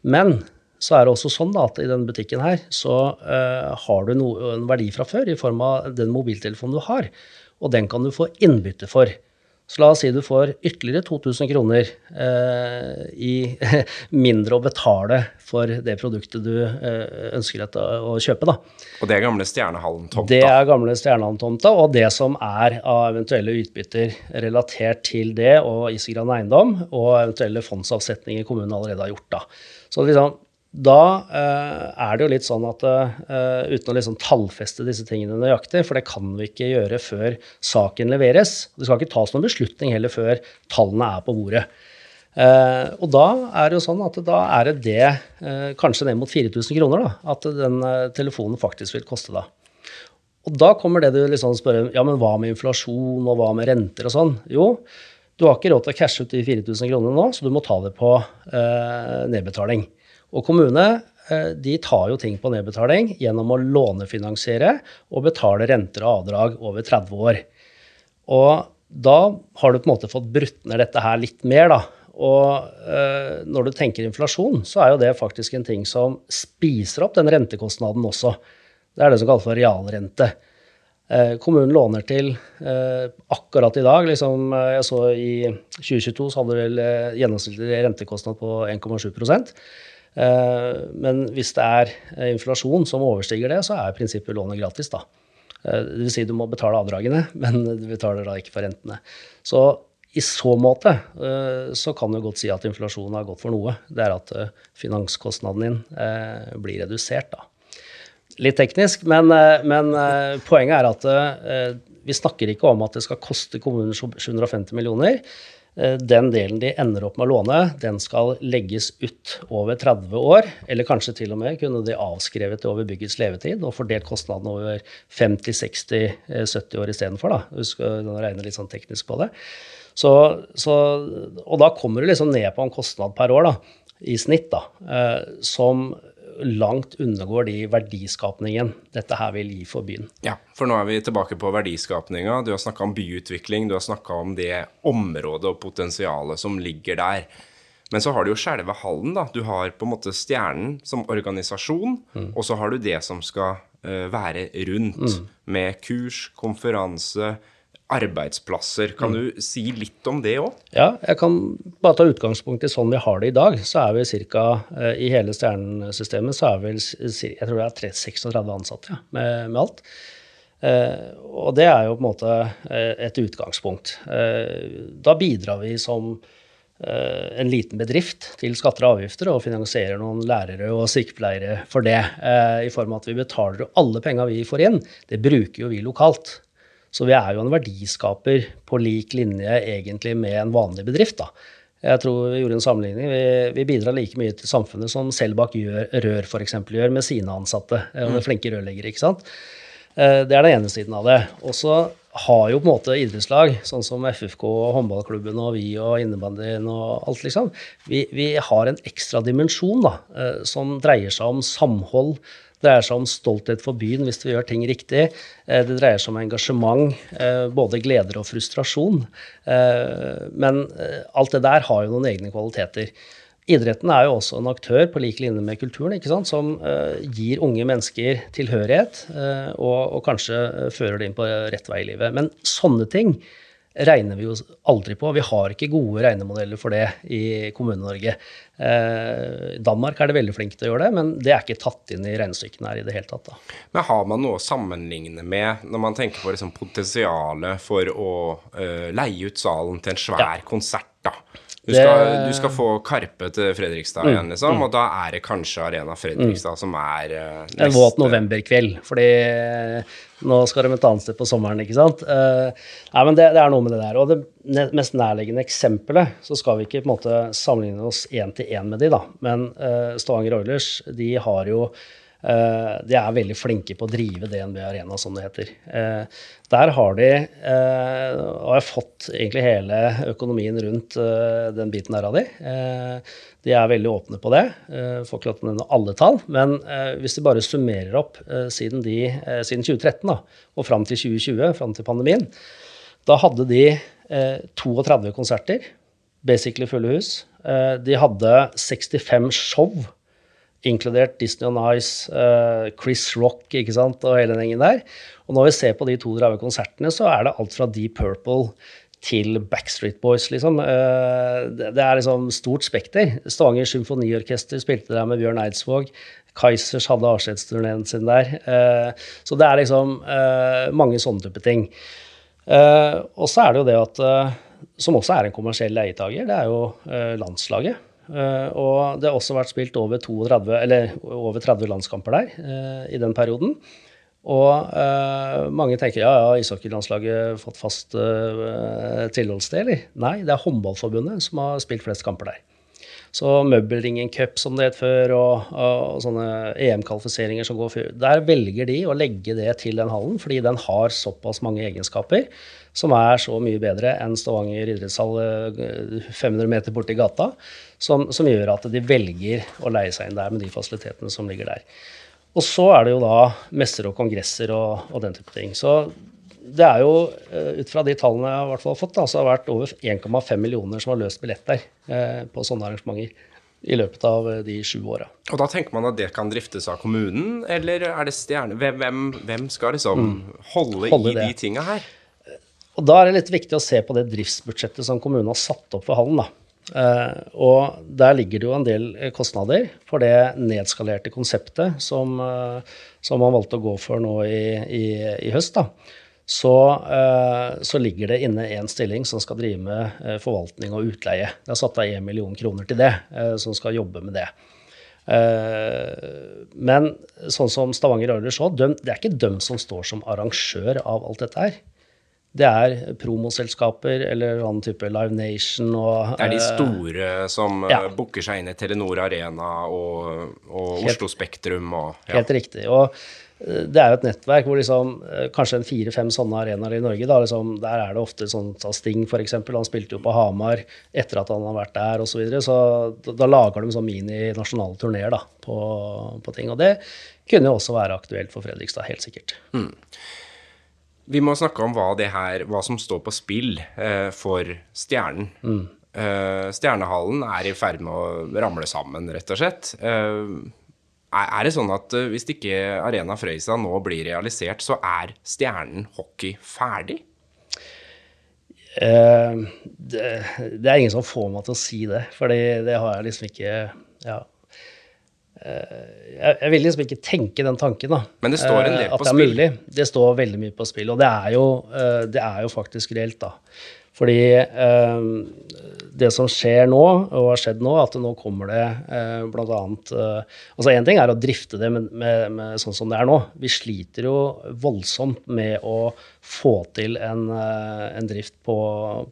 Men så er det også sånn at i denne butikken her så uh, har du no, en verdi fra før i form av den mobiltelefonen du har. Og den kan du få innbytte for. Så la oss si du får ytterligere 2000 kroner uh, i mindre å betale for det produktet du uh, ønsker å kjøpe. Da. Og det er gamle Stjernehallen-tomta? Det er gamle Stjernehallen-tomta, og det som er av eventuelle utbytter relatert til det og Isegran Eiendom, og eventuelle fondsavsetninger kommunen allerede har gjort. da. Så liksom, da eh, er det jo litt sånn at eh, uten å liksom tallfeste disse tingene nøyaktig, for det kan vi ikke gjøre før saken leveres Det skal ikke tas noen beslutning heller før tallene er på bordet. Eh, og da er det jo sånn at da er det det kanskje ned mot 4000 kroner da, at den telefonen faktisk vil koste da. Og da kommer det du liksom spør ja, men hva med inflasjon og hva med renter og sånn? Jo, du har ikke råd til å cashe ut de 4000 kronene nå, så du må ta det på nedbetaling. Og kommune eh, de tar jo ting på nedbetaling gjennom å lånefinansiere og betale renter og avdrag over 30 år. Og da har du på en måte fått brutt ned dette her litt mer, da. Og eh, når du tenker inflasjon, så er jo det faktisk en ting som spiser opp den rentekostnaden også. Det er det som kalles for realrente. Eh, kommunen låner til eh, akkurat i dag liksom, eh, Jeg så i 2022 så hadde vel eh, gjennomsnittlig rentekostnad på 1,7 Eh, men hvis det er eh, inflasjon som overstiger det, så er prinsippet lånet gratis. da. Eh, vil si du må betale avdragene, men du betaler da ikke for rentene. Så i så måte så kan du godt si at inflasjonen har gått for noe. Det er at finanskostnaden din blir redusert, da. Litt teknisk, men, men poenget er at vi snakker ikke om at det skal koste kommunen 750 millioner. Eh, den delen de ender opp med å låne, den skal legges ut over 30 år. Eller kanskje til og med kunne de avskrevet det over byggets levetid og fordelt kostnadene over 50-60-70 eh, år istedenfor. Husk å regne litt sånn teknisk på det. Så, så, og da kommer du liksom ned på en kostnad per år da, i snitt da, eh, som langt undergår de verdiskapningen dette her vil gi for byen. Ja, for nå er vi tilbake på verdiskapninga. Du har snakka om byutvikling, du har snakka om det området og potensialet som ligger der. Men så har du jo selve hallen, da. Du har på en måte Stjernen som organisasjon, mm. og så har du det som skal uh, være rundt, mm. med kurs, konferanse, arbeidsplasser. Kan mm. du si litt om det òg? Ja, jeg kan bare ta utgangspunkt i sånn vi har det i dag. Så er vi ca. Eh, i hele stjernesystemet så er vi jeg tror det er 36 ansatte ja, med, med, alt. Eh, og det er jo på en måte eh, et utgangspunkt. Eh, da bidrar vi som eh, en liten bedrift til skatter og avgifter og finansierer noen lærere og sykepleiere for det. Eh, I form av at vi betaler jo alle penga vi får inn, det bruker jo vi lokalt. Så vi er jo en verdiskaper på lik linje egentlig med en vanlig bedrift. da. Jeg tror vi gjorde en sammenligning. Vi, vi bidrar like mye til samfunnet som Selbakk Rør for eksempel, gjør med sine ansatte. Mm. Flinke rørleggere. ikke sant? Eh, det er den ene siden av det. Og så har jo på en måte idrettslag, sånn som FFK, håndballklubben og vi og innebandyen og alt, liksom. Vi, vi har en ekstra dimensjon da, eh, som dreier seg om samhold. Dreier seg om stolthet for byen hvis vi gjør ting riktig. Eh, det dreier seg om engasjement, eh, både gleder og frustrasjon. Men alt det der har jo noen egne kvaliteter. Idretten er jo også en aktør på lik linje med kulturen, som gir unge mennesker tilhørighet, og, og, kanskje fører det inn på rett vei i livet. Men sånne ting regner vi jo aldri på. Vi har ikke gode regnemodeller for det i Kommune-Norge. Danmark er det veldig flinke til å gjøre det, men det er ikke tatt inn i regnestykkene her i det hele tatt. Da. Men har man noe å sammenligne med når man tenker på liksom potensialet for å leie ut salen til en svær ja. konsert? da? Du skal, du skal, få Karpe til Fredrikstad mm, igjen, liksom, mm. og da er det kanskje Arena Fredrikstad mm. som er uh, neste En våt novemberkveld, fordi nå skal de et annet sted på sommeren, ikke sant. Uh, nei, men det, det, er noe med det der. Og det mest nærliggende eksempelet, så skal vi ikke på en måte sammenligne oss én til én med de, da, men uh, Stavanger Oilers, de har jo Eh, de er veldig flinke på å drive DNB Arena, som det heter. Eh, der har de, eh, og har fått egentlig hele økonomien rundt den biten der av de. De er veldig åpne på det. Får ikke lov til å nevne alle tall, men hvis de bare summerer opp siden, de, siden 2013 da, og fram til 2020, fram til pandemien, da hadde de 32 konserter, basically fulle hus. De hadde 65 show inkludert Disney on Ice, uh, Chris Rock ikke sant, og hele den gjengen der. Og når vi ser på de to drave konsertene, så er det alt fra Deep Purple til Backstreet Boys, liksom. Uh, det, er liksom stort spekter. Stavanger Symfoniorkester spilte der med Bjørn Eidsvåg. Kaizers hadde avskjedsturneen sin der. Uh, så det er liksom mange sånne type ting. og så er det jo det at som også er en kommersiell leietager, det er jo landslaget. Uh, og det har også vært spilt over, 32, eller over 30 landskamper der uh, i den perioden. Og uh, mange tenker ja, ja, ishockeylandslaget fått fast tilholdssted, eller? Nei, det er Håndballforbundet som har spilt flest kamper der. Så Møbelringen Cup, som det het før, og, og sånne EM-kvalifiseringer som går før, der velger de å legge det til den hallen, fordi den har såpass mange egenskaper som er så mye bedre enn Stavanger idrettshall 500 meter borti gata som, som, gjør at de velger å leie seg inn der med de fasilitetene som ligger der. Og så er det jo da messer og kongresser og, og den type ting. Så det er jo, eh, ut fra de tallene jeg har hvert fall fått, da, så har det vært over 1,5 millioner som har løst billetter eh, på sånne arrangementer i løpet av eh, de sju åra. Og da tenker man at det kan driftes av kommunen, eller er det stjerne... Hvem, hvem skal liksom mm. holde, holde, i det. de tinga her? Og da er det litt viktig å se på det driftsbudsjettet som kommunen har satt opp for hallen. da. Uh, og der ligger det jo en del eh, kostnader for det nedskalerte konseptet som, uh, som man valgte å gå for nå i, i, i høst. da. Så, uh, så, ligger det inne en stilling som skal drive med forvaltning og utleie. Det er satt av 1 million kroner til det, som skal jobbe med det. men sånn som Stavanger Oilers òg, det er ikke dem som står som arrangør av alt dette her det er promoselskaper eller annen type Live Nation og Det er de eh, store som eh, ja. booker seg inn i Telenor Arena og, og Oslo Spektrum og ja. Helt riktig. Og eh, det er jo et nettverk hvor liksom, kanskje en fire-fem sånne arenaer i Norge. Da, liksom, der er det ofte sånn Sting, f.eks. Han spilte jo på Hamar etter at han har vært der osv. Så, videre, så da, lager de sånn mini-nasjonale turneer på, på, ting. Og det kunne jo også være aktuelt for Fredrikstad, helt sikkert. Mm. Vi må snakke om hva, her, hva som står på spill eh, for Stjernen. Mm. Eh, Stjernehallen er i ferd med å ramle sammen, rett og slett. Eh, er det sånn at eh, hvis ikke Arena Frøysa nå blir realisert, så er Stjernen hockey ferdig? Eh, det, det, er ingen som får meg til å si det, for det har jeg liksom ikke ja, jeg, vil liksom ikke tenke den tanken, da. Men det står en del eh, på spill? At det er mulig. Det står veldig mye på spill. Og det er jo, eh, det er jo faktisk reelt, da. Fordi det som skjer nå, og har skjedd nå, at nå kommer det eh, bl.a. altså Én ting er å drifte det med, med, med, sånn som det er nå. Vi sliter jo voldsomt med å få til en, en drift på,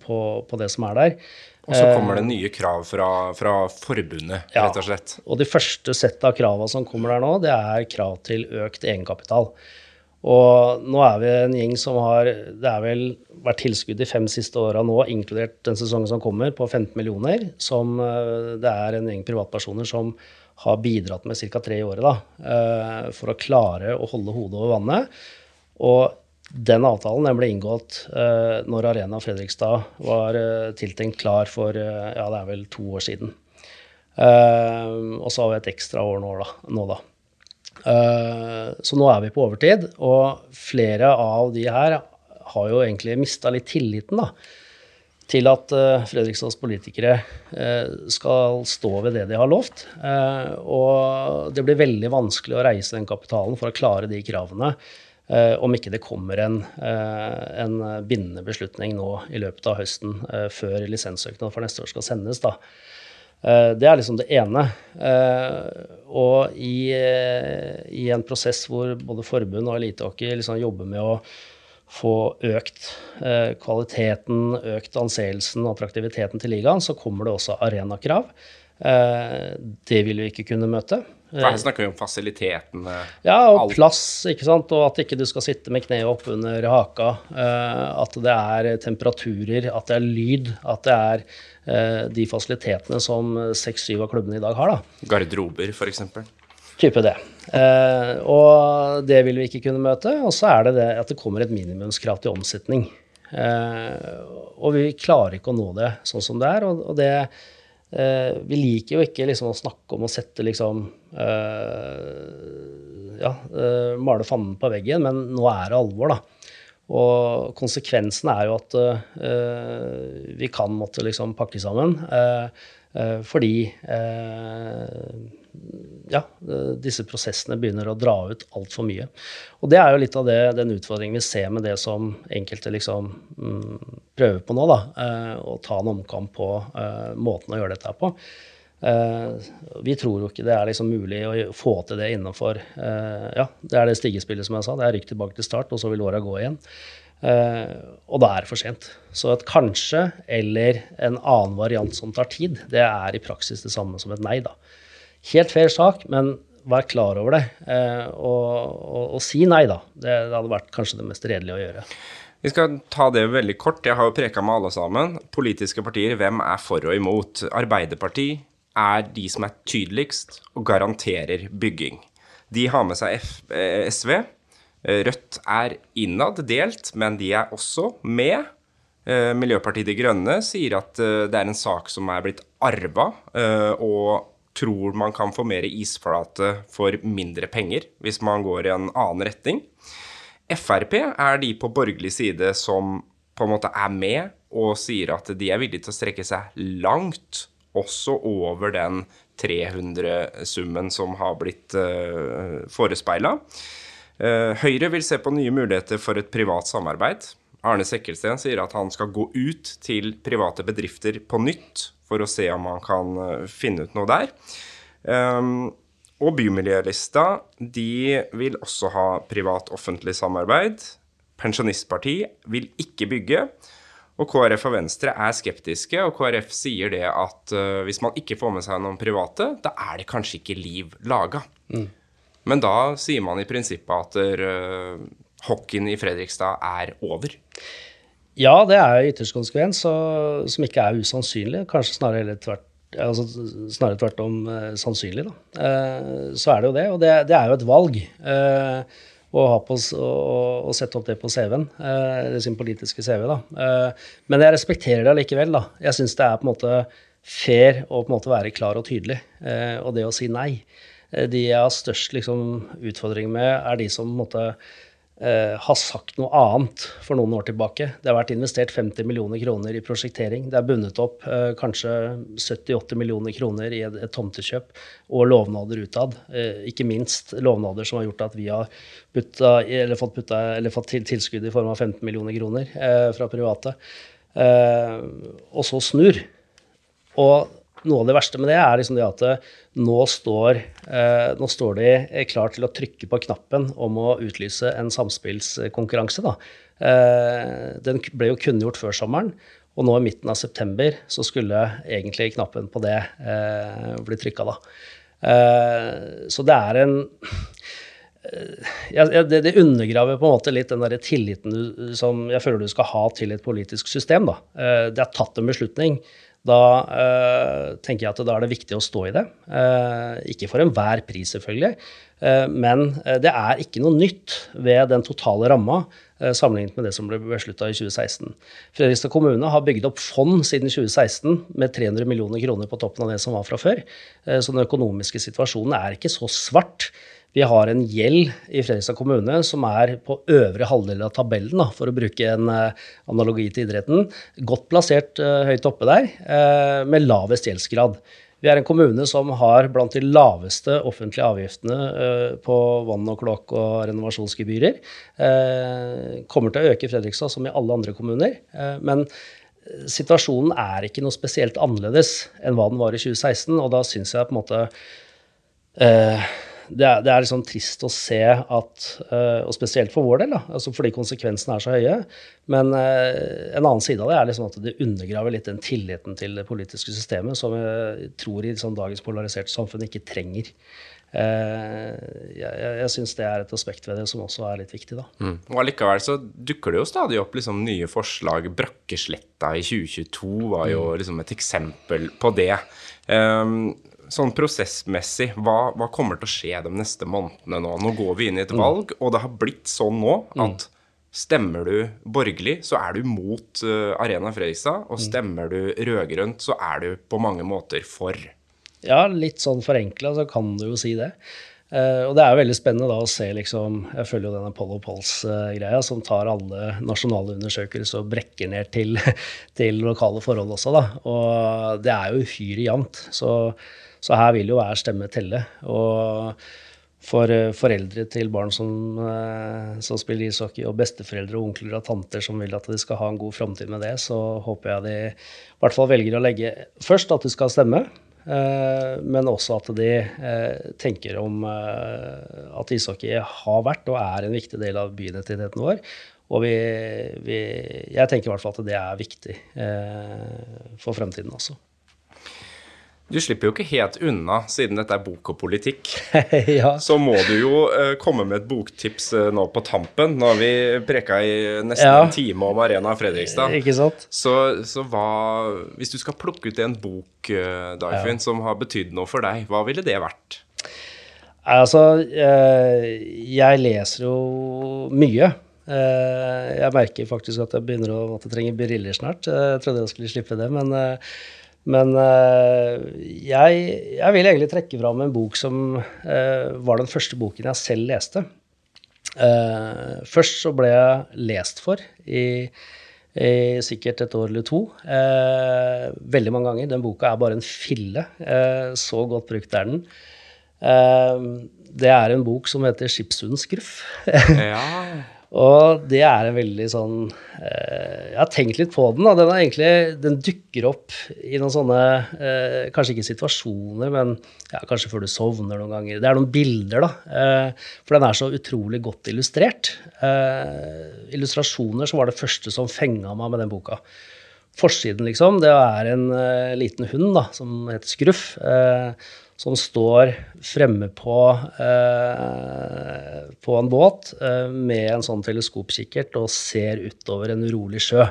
på, på det som er der. Og så kommer det eh, nye krav fra, fra forbundet, ja, rett og slett. Og de første settet av kravene som kommer der nå, det er krav til økt egenkapital. Og nå er vi en gjeng som har Det er vel vært tilskudd de fem siste åra nå, inkludert den sesongen som kommer, på 15 millioner. Som eh, det er en gjeng privatpersoner som har bidratt med ca. tre i året da, eh, for å klare å holde hodet over vannet. Og den avtalen den ble inngått uh, når Arena Fredrikstad var uh, tiltenkt klar for uh, ja, det er vel to år siden. og så har vi et ekstra år nå, da. Nå, da. så nå er vi på overtid, og flere av de her har jo egentlig mista litt tilliten da, til at Fredrikstads politikere skal stå ved det de har lovt. og det blir veldig vanskelig å reise den kapitalen for å klare de kravene om ikke det kommer en, uh, en, bindende beslutning nå i løpet av høsten uh, før lisenssøknad for neste år skal sendes. Da. det er liksom det ene. og i, i, en prosess hvor både forbund og elitehockey liksom jobber med å få økt kvaliteten, økt anseelsen og attraktiviteten til ligaen, så kommer det også arenakrav. det vil vi ikke kunne møte. For her snakker vi om fasilitetene. Ja, og alt. plass, ikke sant. Og at ikke du skal sitte med kneet opp under haka. Uh, at det er temperaturer, at det er lyd. At det er uh, de fasilitetene som seks-syv av klubbene i dag har. da. Garderober, f.eks. Type det. Og det vil vi ikke kunne møte. Og så er det det at det kommer et minimumskrav til omsetning. og vi klarer ikke å nå det sånn som det er. og, det Eh, vi liker jo ikke liksom å snakke om å sette liksom eh, Ja, eh, male fanden på veggen, men nå er det alvor, da. Og konsekvensen er jo at eh, vi kan måtte liksom pakke sammen. Eh, eh, fordi ja, disse prosessene begynner å dra ut altfor mye. Og det er jo litt av det, den utfordringen vi ser med det som enkelte liksom mm, prøver på nå, da. Eh, å ta en omkamp på eh, måten å gjøre dette på. Eh, vi tror jo ikke det er liksom mulig å få til det innenfor eh, Ja, det er det stigespillet som jeg sa. Det er rykk tilbake til start, og så vil åra gå igjen. Eh, og da er det for sent. Så et kanskje eller en annen variant som tar tid, det er i praksis det samme som et nei, da. Helt fair sak, men vær klar over det. Eh, og, og, og, si nei, da. Det, det, hadde vært kanskje det mest redelige å gjøre. Vi skal ta det veldig kort. Jeg har jo preka med alle sammen. Politiske partier, hvem er for og imot? Arbeiderpartiet er de som er tydeligst og garanterer bygging. De har med seg F eh, SV. Rødt er innad delt, men de er også med. Eh, Miljøpartiet De Grønne sier at det er en sak som er blitt arva, og tror man kan få mer isflate for mindre penger hvis man går i en annen retning. Frp er de på borgerlig side som på en måte er med og sier at de er villige til å strekke seg langt, også over den 300-summen som har blitt uh, forespeila. Uh, Høyre vil se på nye muligheter for et privat samarbeid. Arne Sekkelsten sier at han skal gå ut til private bedrifter på nytt for å se om man kan eh, finne ut noe der. Um, og Bymiljølista de vil også ha privat-offentlig samarbeid. Pensjonistparti vil ikke bygge. Og KrF og Venstre er skeptiske, og KrF sier det at uh, hvis man ikke får med seg noen private, da er det kanskje ikke liv laga. Mm. Men da sier man i prinsippet at uh, hockeyen i Fredrikstad er over. Ja, det er ytterst konsekvens, som ikke er usannsynlig. Kanskje snarere tvert, altså, snarere tvert om eh, sannsynlig. Da. Eh, så er det jo det, og det, det er jo et valg. Eh, å, på, å, å, sette opp det på CV-en, eh, sin politiske CV. Da. Eh, men jeg respekterer det likevel. Da. Jeg syns det er på en måte fair å på en måte være klar og tydelig, eh, og det å si nei. De jeg har størst liksom, utfordring med, er de som på en måte eh, har sagt noe annet for noen år tilbake. Det har vært investert 50 millioner kroner i prosjektering. Det er bundet opp eh, kanskje 70-80 millioner kroner i et, et, tomtekjøp og lovnader utad. Eh, ikke minst lovnader som har gjort at vi har putta, eller fått, putta, eller fått til, tilskudd i form av 15 millioner kroner eh, fra private. Eh, og så snur. Og noe av det verste med det er liksom det at eh, nå står, eh, nå står de eh, klar til å trykke på knappen om å utlyse en samspillskonkurranse. Da. Den ble jo kunngjort før sommeren, og nå i midten av september så skulle egentlig knappen på det bli trykka. Da. Så det er en ja, det, det, undergraver på en måte litt den der tilliten du, som jeg føler du skal ha til et politisk system. Da. Det er tatt en beslutning. Da uh, tenker jeg at da er det viktig å stå i det. Uh, ikke for enhver pris, selvfølgelig, uh, men det er ikke noe nytt ved den totale ramma sammenlignet med det som ble beslutta i 2016. Fredrikstad kommune har bygd opp fond siden 2016 med 300 millioner kroner på toppen av det som var fra før. Så den økonomiske situasjonen er ikke så svart. Vi har en gjeld i Fredrikstad kommune som er på øvre halvdel av tabellen, for å bruke en uh, analogi til idretten. Godt plassert høyt oppe der, med lavest gjeldsgrad. Vi er en kommune som har blant de laveste offentlige avgiftene på vann og kloakk og renovasjonsgebyrer. Kommer til å øke i Fredrikstad som i alle andre kommuner. Men situasjonen er ikke noe spesielt annerledes enn hva den var i 2016, og da syns jeg på en måte det er, det er liksom trist å se at uh, Og spesielt for vår del, da, altså fordi konsekvensene er så høye. Men uh, en annen side av det er liksom at det undergraver litt den tilliten til det politiske systemet som jeg tror i liksom, dagens polariserte samfunn ikke trenger. Uh, jeg jeg syns det er et aspekt ved det som også er litt viktig. da. Mm. Og Allikevel så dukker det jo stadig opp liksom, nye forslag. Brakkesletta i 2022 var jo mm. liksom, et eksempel på det. Um, sånn prosessmessig, hva, hva, kommer til å skje de neste månedene nå? Nå går vi inn i et mm. valg, og det har blitt sånn nå mm. at Stemmer du borgerlig, så er du mot uh, Arena Fredrikstad. Og mm. stemmer du rød-grønt, så er du på mange måter for. Ja, litt sånn forenkla så kan du jo si det. Uh, og det er jo veldig spennende da å se liksom Jeg følger jo denne Apollo Pols-greia, som tar alle nasjonale undersøkelser og brekker ned til, til lokale forhold også, da. Og det er jo uhyre jevnt. Så så her vil jo hver stemme telle. Og for eh, foreldre til barn som, eh, som, spiller ishockey, og besteforeldre og onkler og tanter som vil at de skal ha en god framtid med det, så håper jeg de i hvert fall velger å legge først at de skal stemme, eh, men også at de tenker om at ishockey har vært og er en viktig del av byidentiteten vår. Og vi, vi, jeg tenker i hvert fall at det er viktig for fremtiden også. Du slipper jo ikke helt unna, siden dette er bok og politikk. ja. Så må du jo uh, komme med et boktips uh, nå på tampen. Nå har vi preka i nesten ja. en time om Arena Fredrikstad. Ikke sant? Så, så hva Hvis du skal plukke ut en bok, uh, Dagfinn, ja. som har betydd noe for deg, hva ville det vært? Altså, jeg leser jo mye. Jeg merker faktisk at jeg begynner å måtte trenge briller snart. Jeg trodde jeg skulle slippe det, men men uh, jeg, jeg, vil egentlig trekke fram en bok som uh, var den første boken jeg selv leste. Uh, først så ble jeg lest for i, i sikkert et år eller to. veldig mange ganger. Den boka er bare en fille. så godt brukt er den. det er en bok som heter 'Skipshundens gruff'. ja. Og det er en veldig sånn eh, Jeg har tenkt litt på den. Da. Den, egentlig, den dukker opp i noen sånne eh, Kanskje ikke situasjoner, men ja, kanskje før du sovner noen ganger. Det er noen bilder, da. Eh, for den er så utrolig godt illustrert. Eh, illustrasjoner som var det første som fenga meg med den boka. Forsiden, liksom, det er en uh, liten hund da, som heter Skruff. Som står fremme på, eh, på en båt eh, med en sånn teleskopkikkert og ser utover en urolig sjø.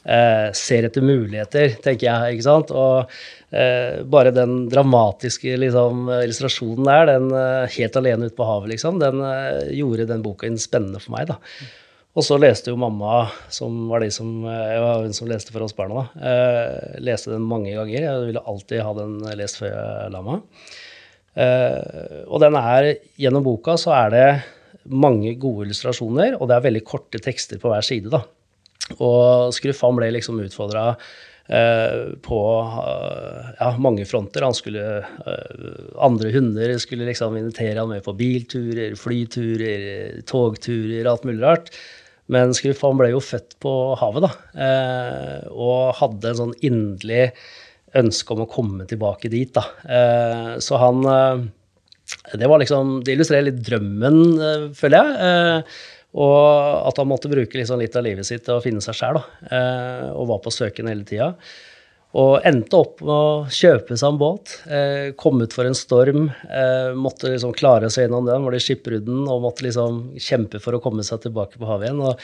Eh, ser etter muligheter, tenker jeg. ikke sant? Og eh, bare den dramatiske liksom, illustrasjonen der, den eh, helt alene ute på havet, liksom, den eh, gjorde den boka spennende for meg. da. Og så leste jo mamma, som var, som, var hun som leste for oss barna, da. Eh, leste den mange ganger. Jeg ville alltid ha den lest før jeg la meg. Eh, og den er, gjennom boka så er det mange gode illustrasjoner, og det er veldig korte tekster på hver side. da. Og Skruff ble liksom utfordra eh, på eh, ja, mange fronter. Han skulle, eh, andre hunder skulle liksom invitere han med på bilturer, flyturer, togturer, alt mulig rart. Men Skruff han ble jo født på havet, da. Eh, og hadde en sånn inderlig ønske om å komme tilbake dit, da. Eh, så han eh, Det var liksom Det illustrerer litt drømmen, føler jeg. Og at han måtte bruke liksom litt av livet sitt til å finne seg sjæl. Og var på søken hele tida. Og endte opp med å kjøpe seg en båt. Eh, kom ut for en storm. Eh, måtte liksom klare seg gjennom den, var det skipbrudden, og måtte liksom kjempe for å komme seg tilbake på havet igjen. Og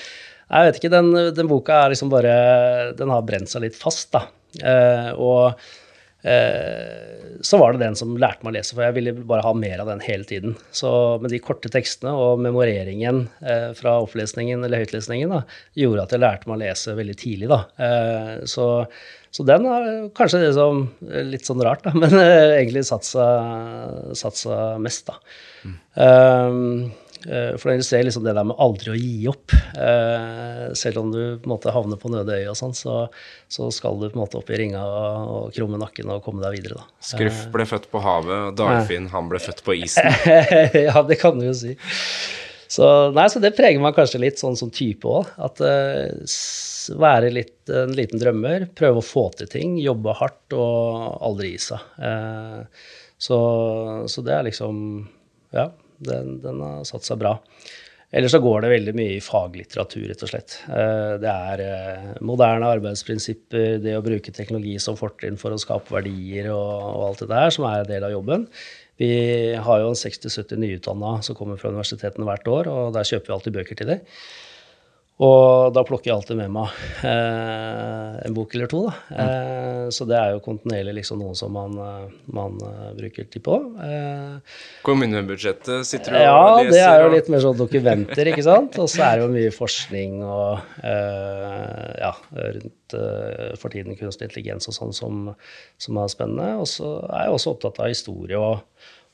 jeg vet ikke, den, den boka er liksom bare Den har brent seg litt fast, da. Eh, og så var det den som lærte meg å lese, for jeg ville bare ha mer av den hele tiden. Så med de korte tekstene og memoreringen eh, fra opplesningen eller høytlesningen da, gjorde at jeg lærte meg å lese veldig tidlig. da. Eh, så, så, den har kanskje det som litt sånn rart, da, men egentlig satsa, satsa mest, da. Mm. Um, Eh, for det ser liksom det der med aldri å gi opp. Eh, selv om du på en måte havner på nøde øye og sånn, så, så, skal du på en måte opp i ringa og, og krumme nakken og komme deg videre, da. Skruff eh, ble født på havet, og Dagfinn han ble født på isen. ja, det kan du jo si. Så, nei, så det preger meg kanskje litt sånn som type òg. At uh, være litt, en liten drømmer, prøve å få til ting, jobbe hardt og aldri gi seg. Uh, så, så det er liksom Ja. Den, den har satt seg bra. Ellers så går det veldig mye i faglitteratur, rett og slett. Eh, det er eh, moderne arbeidsprinsipper, det å bruke teknologi som fortrinn for å skape verdier og, og, alt det der, som er en del av jobben. Vi har jo 60-70 nyutdanna som kommer fra universitetene hvert år, og der kjøper vi alltid bøker til dem. Og da plukker jeg alltid med meg eh, en bok eller to. Da. Mm. Eh, så det er jo kontinuerlig liksom noe som man, eh, man uh, bruker tid på. Eh, Kommunebudsjettet sitter du ja, og leser? Ja, det er jo litt mer sånn dokumenter, ikke sant. Og så er det jo mye forskning og eh, ja, rundt for tiden kunstig intelligens og sånn som, som, er spennende. Og så er jeg også opptatt av historie og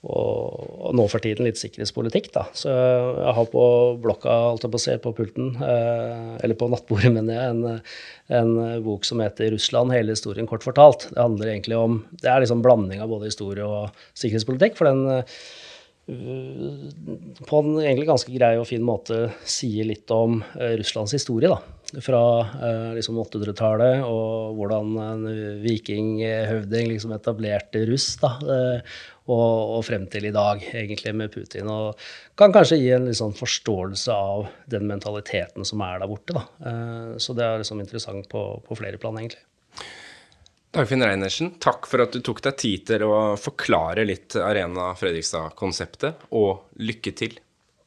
og, nå for tiden litt sikkerhetspolitikk. da. Så jeg har på blokka, alt jeg på se, på pulten, eh, eller på nattbordet, mener jeg, en, en, bok som heter 'Russland hele historien kort fortalt'. Det handler egentlig om, det er liksom blanding av både historie og sikkerhetspolitikk. for den eh, på en egentlig ganske grei og fin måte sier litt om eh, Russlands historie. da, Fra liksom 800-tallet og hvordan en vikinghøvding liksom etablerte russ. da, og, og, frem til i dag, egentlig, med Putin. Og kan kanskje gi en liksom forståelse av den mentaliteten som er der borte. Da. Eh, så det er liksom interessant på, på flere plan, egentlig. Dagfinn Reinersen, takk for at du tok deg tid til å forklare litt Arena Fredrikstad-konseptet, og lykke til.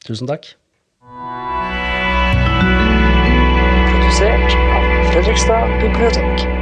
Tusen takk. Produsert av Fredrikstad bibliotek.